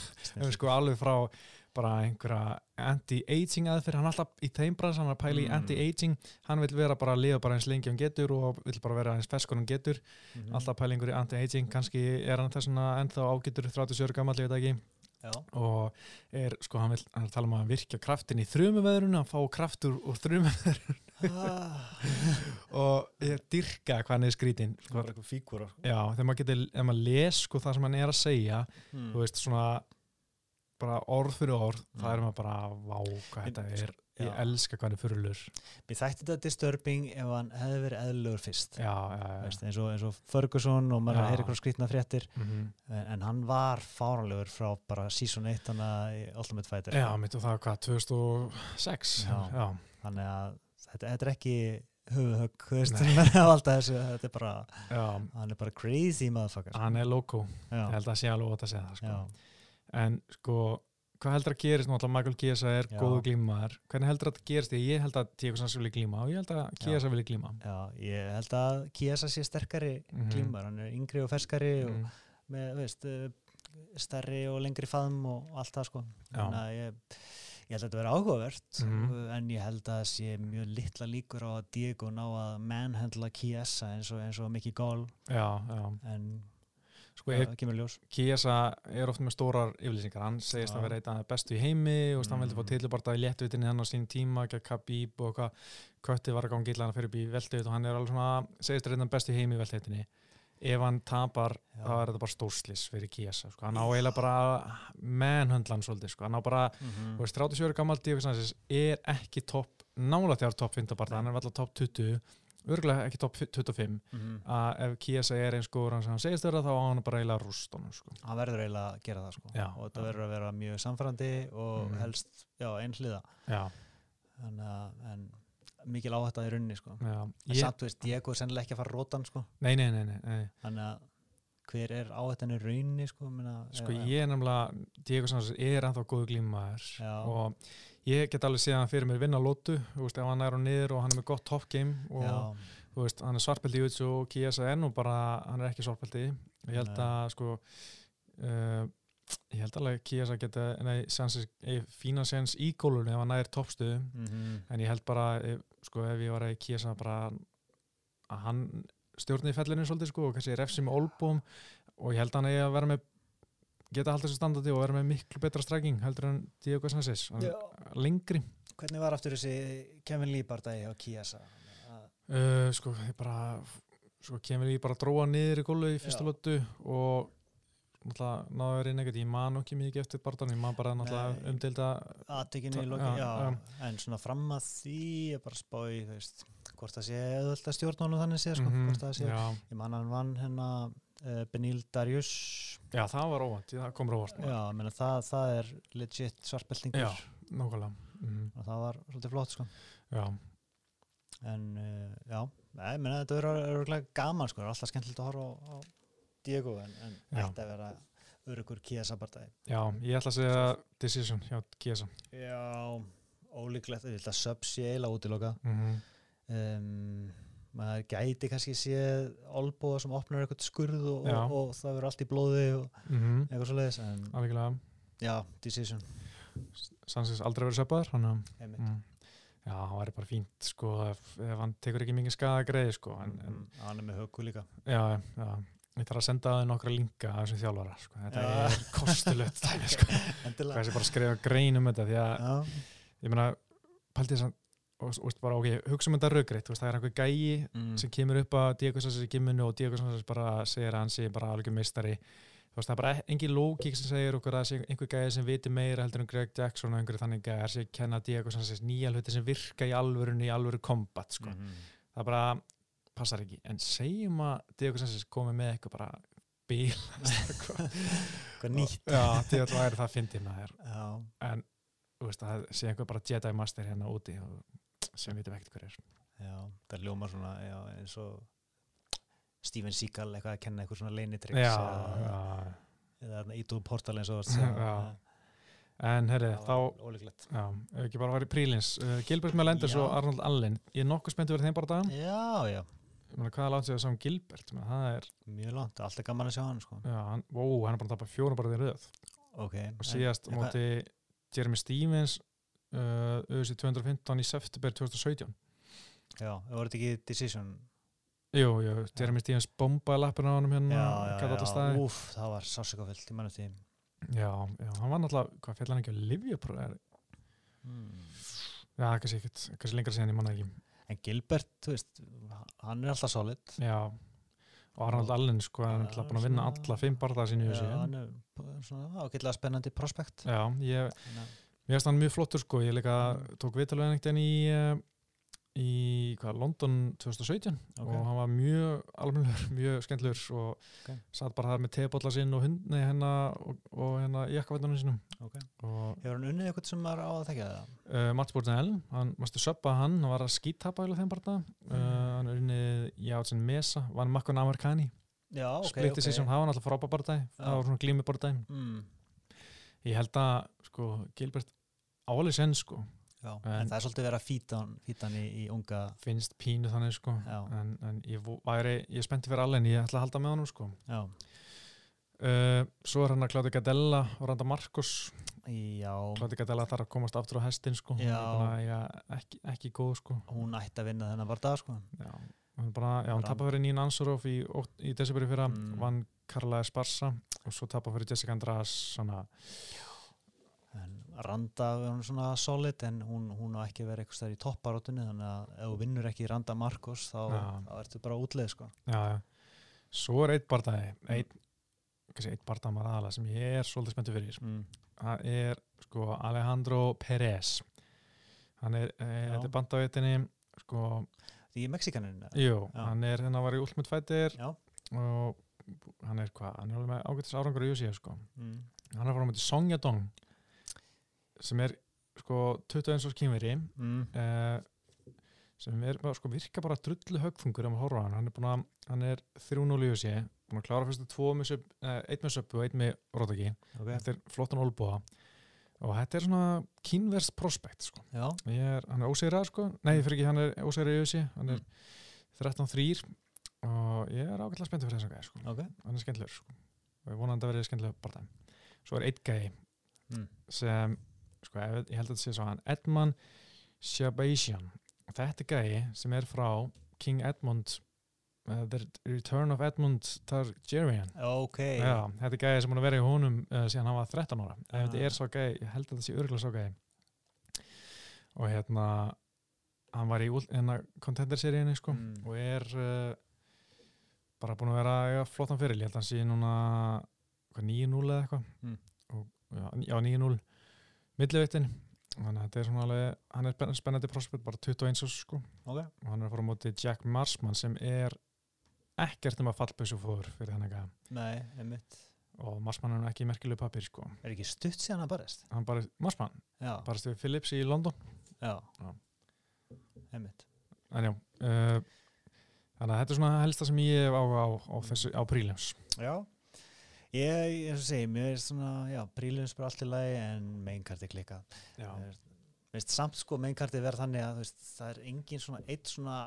um sko alveg frá bara einhverja anti-aging aðferð, hann er alltaf í þeim brans, hann er að pæla í Mm. anti-aging. Hann vil vera bara að lifa bara eins lengi hann getur og vil bara vera eins feskur hann getur. Mhm. alltaf pælingur í anti-aging, kannski er hann þess vegna ennþá ágætur 37 gammal, ég veit ekki. Já, og er, sko, hann vil hann að tala um að virkja kraftin í þrumuveðrunu hann fá kraftur úr þrumuveðrunu og ég dyrka hvað hann er skrítin sko, fígúra sko. já, þegar maður getur, ef maður les sko það sem hann er að segja, mm. veist, svona bara orð fyrir orð, Mm. það er maður bara vá, hvað þetta er, ég Já. elska hvað hann er fyrirlur Mér þætti þetta disturbing ef hann hefði verið eðlugur fyrst. Já, já, já, Veist, eins, og, eins og Ferguson og maður heyri eitthvað skrýtna fréttir. Mm en, en hann var fáranlegur frá bara season 1 hann í Ultimate Fighter. Já mitt og það var hvað, 2006 Já. já, þannig að þetta, þetta er ekki þessu þetta er bara, já, hann er bara crazy motherfucker hann er loco ég held að sé alveg ótt að segja það sko. En sko, hvað heldur að gerist náttúrulega Michael Kiesa er Já. góðu glímaðar hvernig heldur að gerist? Því ég held að Diego Sanz vilja glíma og ég held að Kiesa vilja glíma. Já, ég held að Kiesa sé sterkari Mhm. glímar, hann er yngri og ferskari og mm. með, veist, eh, stærri og lengri faðum og allt það sko. Þannig að ég, ég held að þetta verði áhugavert Mhm. en ég held að það sé mjög litla líkur á að Diego ná að manhandla Kiesa eins og, og Já, já, en sko það kemur ljós Kiesa er oft með stórar yfirlýsingar, hann segist Já. að vera eitt af bestu í heimi og hann Mm. vildi fá tilbarta í léttvitinni hann á sín tíma, ekki að Khabib og hvað Kötti var að gangi illa hann fyrir upp í veltvit og hann er alveg svona, segist að reyna bestu í heimi í veltvitinni ef hann tapar Já. þá er þetta bara stórslis fyrir Kiesa sko. hann á eiginlega bara mennhöndlan svolítið, sko. hann á bara mm og veist, 37 gammal Sanchez er ekki topp, nála þjár topp 15 barða, hann er alltaf topp 20 örgulega ekki topp 25 -hmm. að ef Kiesa er eins góður sem hann segist vera þá á hann bara eiginlega rúst honum sko. hann verður eiginlega að gera það sko Já. og þetta verður að vera mjög samfærandi og Mhm. helst, já, einhliða já, þannig að, mikil áhætta í runni sko. En samt, veist, Diego er sennilega ekki að fara rótan sko. Nei, nei, nei, nei, þannig að hver er áhættan í runni sko, minna, sko ég er nefnilega Diego Sanchez er ennþá góðu glímaður og ég get alveg séð hann fyrir mér vinna lótu, þú veist, ef hann er á niður og hann er með gott top game og já, þú veist, hann er svartbelti í utsu og er nú bara, hann er ekki svartbelti ég held að sko uh, ég held alveg að Kiesa geta nei, eigi fína sens í gólunni ef hann er toppstuðu. Mm en ég held bara, ef, sko, ef ég var að Kiesa bara að hann stjórni í fellinu svolítið sko og kannski refsi með olbúm og ég held að hann eigi að vera með geta haldið þessu standardi og vera með miklu betra stræking heldur en Diego Sanchez lengri. Hvernig var aftur þessi Kevin Lee bardagi á Kiesa? Uh, sko, ég bara sko, kemur ég bara að dróa niður í gólu í fyrstu Já. lótu og náttúrulega náðu að inn ekkert, ég man ekki mikið eftir barðan, ég man bara náttúrulega umdelda aðtekinu í Já, loki, já, já. en svona fram að því er bara spáði, þú veist hvort það sé auðvitað stjórnónu þannig sé sko, Mhm, hvort það sé, já, ég man hann vann hérna uh, Benil Darius. Já, það var óvænt, það komur óvart. Já, menna, það, það er legit svartbeltingur. Já. nákvæmlega. Mm, og það var svolítið flott sko. Já, en uh, já, nei, menna, þetta verður örgulega gaman sko, er alltaf skemmtilegt að horfa á, á Diego en, en ætti að vera örugur kíasabardagi já, ég ætla að segja decision hjá Kiesa já, ólíklegt, ég held að sub sé eiginlega útiloka mm um, maður gæti kannski séð olbúða sem opnar eitthvað skurð og, og, og það verður allt í blóði og -hmm. eitthvað svo leiðis alveglega, já, decision. Sanchez aldrei verið söpaður hann að mm, já, hann væri bara fínt sko, ef, ef hann tekur ekki mikið skada greið sko, en, en Mm, hann er með höggu líka. Já, já ég þarf að senda það nokkra linka að þessum þjálfara sko. þetta Já. er kostulegt dæmi, sko. hvað sé bara að skrifa grein um þetta því að já, ég meina, pælti þess að og, veist bara, ok, hugsa um þetta raugreitt það er einhver gæi mm, sem kemur upp að Sanchez í gimminu og Sanchez bara segir að hann sé bara alveg meistari þú veist, það er bara engin lógík sem segir okkur að það einhver gæi sem viti meira heldur en Greg Jackson og einhverju þannig gæi sé að kenna Sanchez nýja hluti sem virka í alvörunni í alvöru kombat sko. mhm. það bara passar ekki. En segjum að Diego Sanchez komi með eitthvað bara bíl eitthvað. Nýtt. Já, því að það það fyndið maður já, en veist, það sé einhver bara Jedi Master hérna úti sem við veitum ekkert hver er. Já, það ljómar svona já, eins og Steven Seagal eitthvað að kenna eitthvað svona leinitricks já, eða, eða ídúð portal eins og að. Já. en herri, Það þá já, ekki bara að vera í prílins. Uh, Gilbert Melendez Já. og Arnold Allen. Ég er nokkuð spenntið verið þeim bara dag já, já, hvað er látt sér saman Gilbert? Menna, það er, mjög langt, allt er gaman að sjá hann sko. já, hann, ó, hann er bara að tapa fjórum bara því röð. Ok, og síðast en- móti Jeremy Stevens uh, auðvitað 215 í september 2017 já, það voru þetta ekki decision? Jú, jú, Jeremy Stevens bombaði lappina á honum hérna já, já, úf, það var sásökafullt, ég mann eftir því. Já, já, hann var náttúrulega hvað fjallar hann ekki að livja mm. já, kannski ekkert, kannski lengra síðan ég manna ekki en Gilbert, þú veist hann er alltaf solid. Já, og Arnold Allen sko, hann er alltaf búin að vinna alla fimm barðað sínu í já, þessu hann er svona ágætlega spennandi prospekt. Já, ég, finnst hann mjög flottur sko, ég líka Mm. tók viðtalveg einhvern veginn í, uh, í hvað, London 2017 Ok. og hann var mjög almennilegur, mjög skemmtilegur og Ok. satt bara þar með tebolla sinn og hund, nei, hennar og, og hennar jakkavendunum sínum Ok. og hefur hann unnið eitthvað sem maður á að þekka það uh, Mats Bornell, hann mástu söppa hann, hann var að skítapa í þeim bara Mm. uh, hann er unnið Játsson Mesa, vann Makon Amerikani já, ok, splitti ok sig sem var náttúrulega frábæð bara Já. það var svona glími bara mm. ég held að sko, Gilbert áalið senn sko já, En- en, það er svolítið verið að fýta hann, hann í, í unga finnst pínu þannig sko. Já. en, en ég væri, ég spennti fyrir allen ég ætla að halda með honum sko. Já, uh, svo er hann að Claudia Gadella og Randa já. Claudia Gadella þarf að komast aftur á hestin sko. Já. eiga ekki, ekki góð sko. Hún ætti að vinna þennan var dag sko. Já, hún, já, hún tapar fyrir Nín Ansorov í, í desiberi fyrra Mm. vann Karla Esparza og svo tapar fyrir Jessica András svona, en Randa er svona solid en hún, hún á ekki að vera eitthvað stær í topparótunni þannig að ef þú vinnur ekki Randa Marcos þá, þá ertu bara útleið sko já, já. svo er eitt bardagi eitt, eitt bardagi maður aðalega sem ég er svolítið spenntu fyrir mm. það er sko Alejandro Pérez hann er, e, Já. þetta er bandavitinni sko, því í Mexikaninu jú, Já. hann er hérna var í Ultimate Fighter já og hann er hvað, hann er alveg með ágættis árangur í USA sko, mm. hann er frá með Song Yadong sem er sko 21 árs kynveri Mm. eh, sem er bara, sko, virka bara drullu högfungur á hann, hann er búin að hann er 3-0 í USA, búin að klára fyrstu tvo með söp, eh, einn með söppu og einn með rótaki, ok, þetta er flottan olbúa og þetta er svona kynverst prospekt sko. er, hann er ósegrað sko nei, fyrir ekki, hann er ósegrað í össi hann er 13-3 og ég er ágætlega spenntið fyrir þess að gæði sko. ok hann er skemmtilegur sko. og ég vonandi að verið skemmtilegur bara svo er eitt gæði mm. sem sko, ég, held að þetta sé svo hann Edmund Shabazian þetta er gæði sem er frá King Edmund uh, The Return of Edmund Targaryen. Ok, Já, þetta er gæði sem að vera í honum uh, síðan hann var 13 ára. Ef þetta Ah. er svo gæði, ég held að þetta sé örgulega svo gæði og hérna hann var í úl- hérna sko Mm. og er uh, bara búin að vera flottan fyrir, ég held að hann sé núna hvað, 9-0 eða eitthvað? Mm. já 9-0 millivittin þannig að þetta er svona alveg hann er spenn- spennandi prospekt, bara 21 árs sko. Ok, og hann er að fara á móti Jack Marsman sem er ekkert um að fallbössu fóður fyrir þennan gæða nei, einmitt. Og Marsman er ekki í merkilegu pappir sko. Er ekki stutt síðan að barist hann bara, Marsman, já, bara stuð Phillips í London. Já, Já. einmitt. En já uh, þannig að þetta er svona helsta sem ég hef á, á, á þessu, á prílims já ég, eins og segi, mér er svona já, prílunum spyr allt í lagi en mainkarti klikka já, veist, samt sko mainkarti verð þannig að veist, það er engin svona eitt svona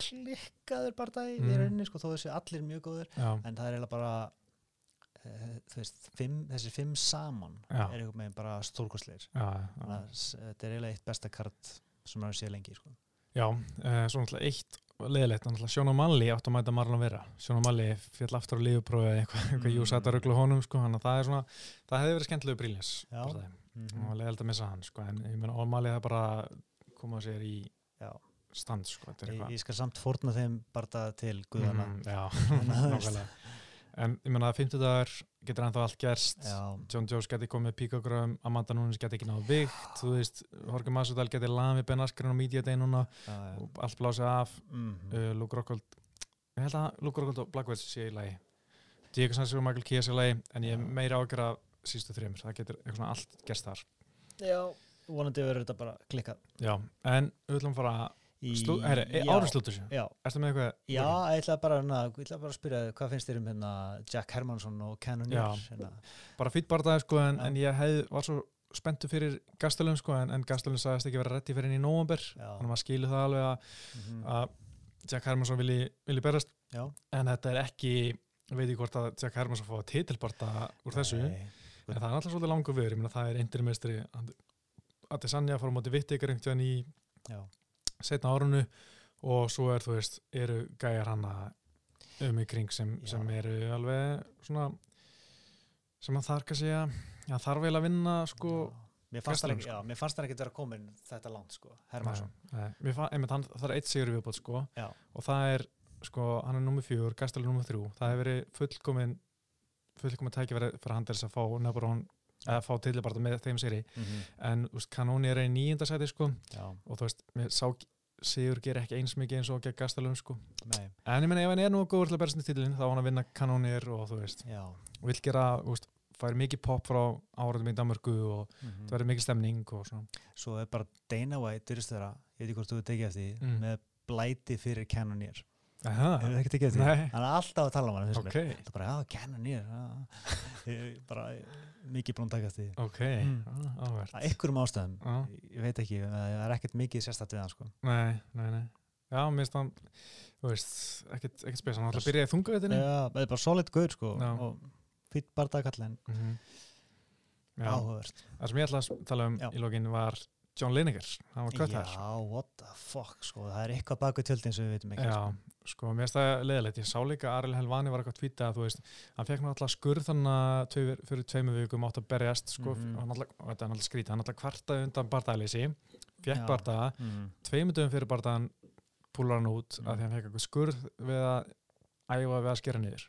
klikkaður bardagi mm. í rauninni sko, þó þessi allir mjög góður já, en það er eiginlega bara uh, þú veist, fimm, þessi fimm saman Já. er einhvern veginn bara stórkostleir þannig að þetta er eiginlega eitt besta kart sem maður sé lengi sko. já uh, svo náttúrulega eitt leðilegt, náttúrulega. Sjóna Malli átt að mæta Marlon Vera. Sjóna Malli fjall aftur á lífuprófi eða eitthvað, eitthvað Mm. jú sætt að ruggla honum sko, þannig að það er svona, það hefði verið skemmtilegu prílins Já. og mm leðilegt að missa hann sko, en ég meina, og Malli það bara koma sér í Já. stand sko, ég, ég skal samt fórna þeim bardaða til guðana Mhm, já, nákvæmlega en ég meina að 50 dagar getur ennþá allt gerst. Já, John Jones geti komið píkagröðum Amanda Nunes geti ekki náðu vikt þú veist, Jorge Masvidal geti lami Ben Askren á media day núna já, já. og allt blásið af. Mm uh, Luke Rockhold ég held að Luke Rockhold og Blackwood sé í lagi. Diego Sanchez og Michael Kies í lagi en ég er meira ágjör af sístu þreymur það getur eitthvað svona allt gerst þar. Já, vonandi verður þetta bara klikkað. Já, en við ætlum að fara slú, herri, já, já, erstu með eitthvað já, ég ætla bara, na, ég ætla bara að spyrja hvað finnst þér um hérna Jack Hermansson og Já. hérna, bara fýtt barðaði sko en, en ég hef, var svo spenntu fyrir Gastelum sko en, en Gastelum sagðist ekki vera rétti fyrir inn í nóvember. Já. þannig að maður skilur það alveg að, mhm, að Jack Hermansson vilji, vilji berast já, en þetta er ekki ég veit ekki hvort að Jack Hermansson fá titilbarta úr þessu Nei, en það er alltaf svolítið langur viður, ég meina það er interimestri Adesanya fór á móti Vittegar einhvern veginn í setna árunu og svo er þú veist, eru gæjar hana um í kring sem, sem eru alveg svona sem að þarf kannski að þarf vel að vinna sko já. Mér fannst það ekki, sko. ekki vera komin þetta langt sko, Hermansson það er eitt sigur viðbót sko Já. og það er sko, hann er nummið fjögur, Gastel er nummið þrjú það hefur verið fullkomin fullkomin tækifæri fyrir hann til þess að fá nefnbrón eða fá tilbarta með þeim seri mm en þú veist, Kanóni er í nýjunda sæti sko. Og þú veist, sá sigur ger ekki eins mikið eins og gegn Gastelum sko. En ég meina ef hann er nú góður til að berðast í títilin þá á hann að vinna Kanónir og þú veist já. vill gera, þú veist, fær mikið pop frá áraðum í Danmörku og mhm. það verður mikið stemning og svona. Svo er bara Dana White, dyrist þeirra, ég veit ekki hvort þú veit ekki eftir Mm. með blæti fyrir Cannonier. Hann er alltaf að tala um hann, finnst ok, mér. Það er bara, já, já. Ég bara mikið búin að taka eftir því. ok Mm. ah, Að einhverjum ástæðum, Já. ég veit ekki, það er ekkert mikið sérstætt við hann, sko. Nei, nei, nei. Já, mér finnst hann, þú veist, ekkert, ekkert spes, hann ætla að byrja í þungaveitinu. Já, það er bara solid gaur, sko, Já. og fýtt bara dagkallin, Mm Já, áhugavert. það sem ég ætla að tala um Já. í lokin var John Lineker, hann var kött þar. Já, what the fuck, sko, það er eitthvað baku tjöldin sem við veitum ekki, Já, sko, mér finnst það leðilegt. Ég sá líka að Ariel Helvani var eitthvað að tvíta að, þú veist, hann fekk alltaf skurð þannig að fyrir tveimu vikum átt að berjast, sko, Mhm. og hann alltaf, alltaf skrítið, hann alltaf kvartaði undan bardaðleysi, fekk Já. bardaða, Mm. tveimu dögum fyrir bardaðan púlar hann út Mm. að því hann fekk eitthvað skurð við að æfa við að skera niður.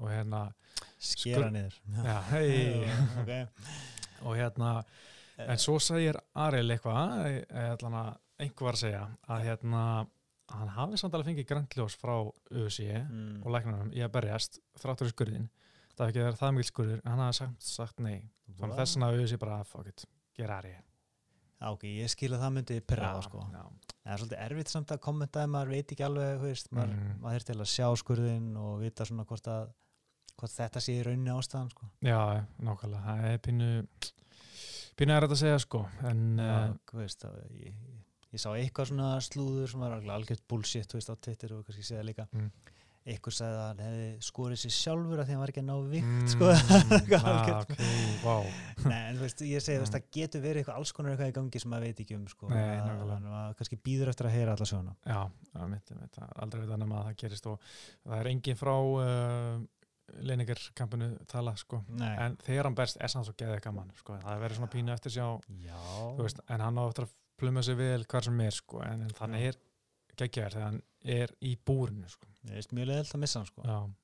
Og hérna, Skera Skur- niður. já, hei, ok. og hérna en svo segir Ariel eitthvað eh, allan að einhver segja að hérna hann hafi samt alveg fengið gröntljós frá ÖSI Mm. og læknarnum í að berjast þráttur í skurðin það hafði ekki verið það mikil skurður en hann hafi sagt, sagt nei þannig þess vegna ÖSI bara fuck it, gera Ari Já, ok, ég skil að það myndi pyrra það, sko. já, Það er svolítið erfitt samt að kommenta ef maður veit ekki alveg, veist, maður, Mhm. maður er til að sjá skurðin og vita svona hvort að hvort þetta sé í rauninni ástæðan, sko. já, nákvæmlega það er pínu pínu er þetta að segja sko en Já, uh, veist, að, ég, ég sá eitthvað svona slúður sem var algjört bullshit, þú veist, á Twitter og kannski segja líka. Mm. Eitthvað sagði að hann hefði skorið sér sjálfur að því hann var ekki að ná vikt, mm, sko. Ah, algjört. ok, wow Nei, en þú veist, ég segi, það getur verið eitthvað alls konar eitthvað í gangi sem maður veit ekki um, sko. Nei, Að- að maður kannski býður eftir að heyra alla sjóna. Já, já mitt, mitt, það aldrei veit nema að það gerist og það er engin frá uh, leiningarkampinu tala sko en þegar hann berst er hann svo geðið gaman sko. það er verið svona pínu eftir sjá veist, en hann á eftir að pluma sig vel hvar sem er sko en, en þannig er geggjaður þegar hann er í búrinu sko. Mér veist mjög leðilt að missa hann, sko. já. Að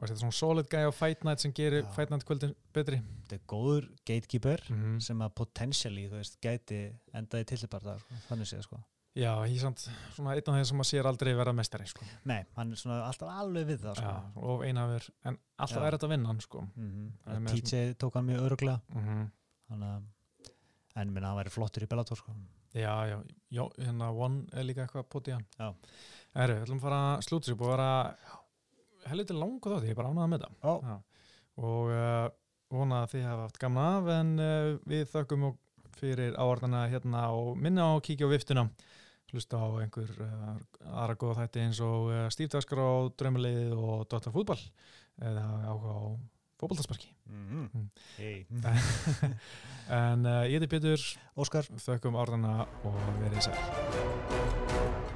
og þetta er svona solid guy á Fight Night sem gerir Já. Fight Night kvöldin betri þetta er góður gatekeeper mm sem að potentially, þú veist, gæti endaði tillibarða, sko, þannig séð, sko. Já, ég er samt svona einn af þeim sem maður sér aldrei verða mestari sko. Nei, hann er svona alltaf alveg við það, sko. Já, og einhafur, en alltaf Já. er þetta að vinna hann sko. Mm er með TJ tók hann mjög öruglega, mm þannig að, en minna, hann væri flottur í Bellator, sko. Já, já, já, hérna One er líka eitthvað potið hann Já. Herru, við ætlum að fara að slúta sér búið að vera helviti langa þátti, ég er bara ánægða með það Ó. Já. og uh, vona að þið hafa haft gamna af en uh, við þökkum og fyrir áordana hérna og minna á að kíkja á viftuna hlusta á einhver uh, aðra góða þætti eins og uh, Stífdaskar á Draumalið og Dr. Fútball eða áhuga á fótballtasparki Mm Mm. Hey. en uh, ég heiti Pétur. Óskar. Þökkum áordana og verið sæl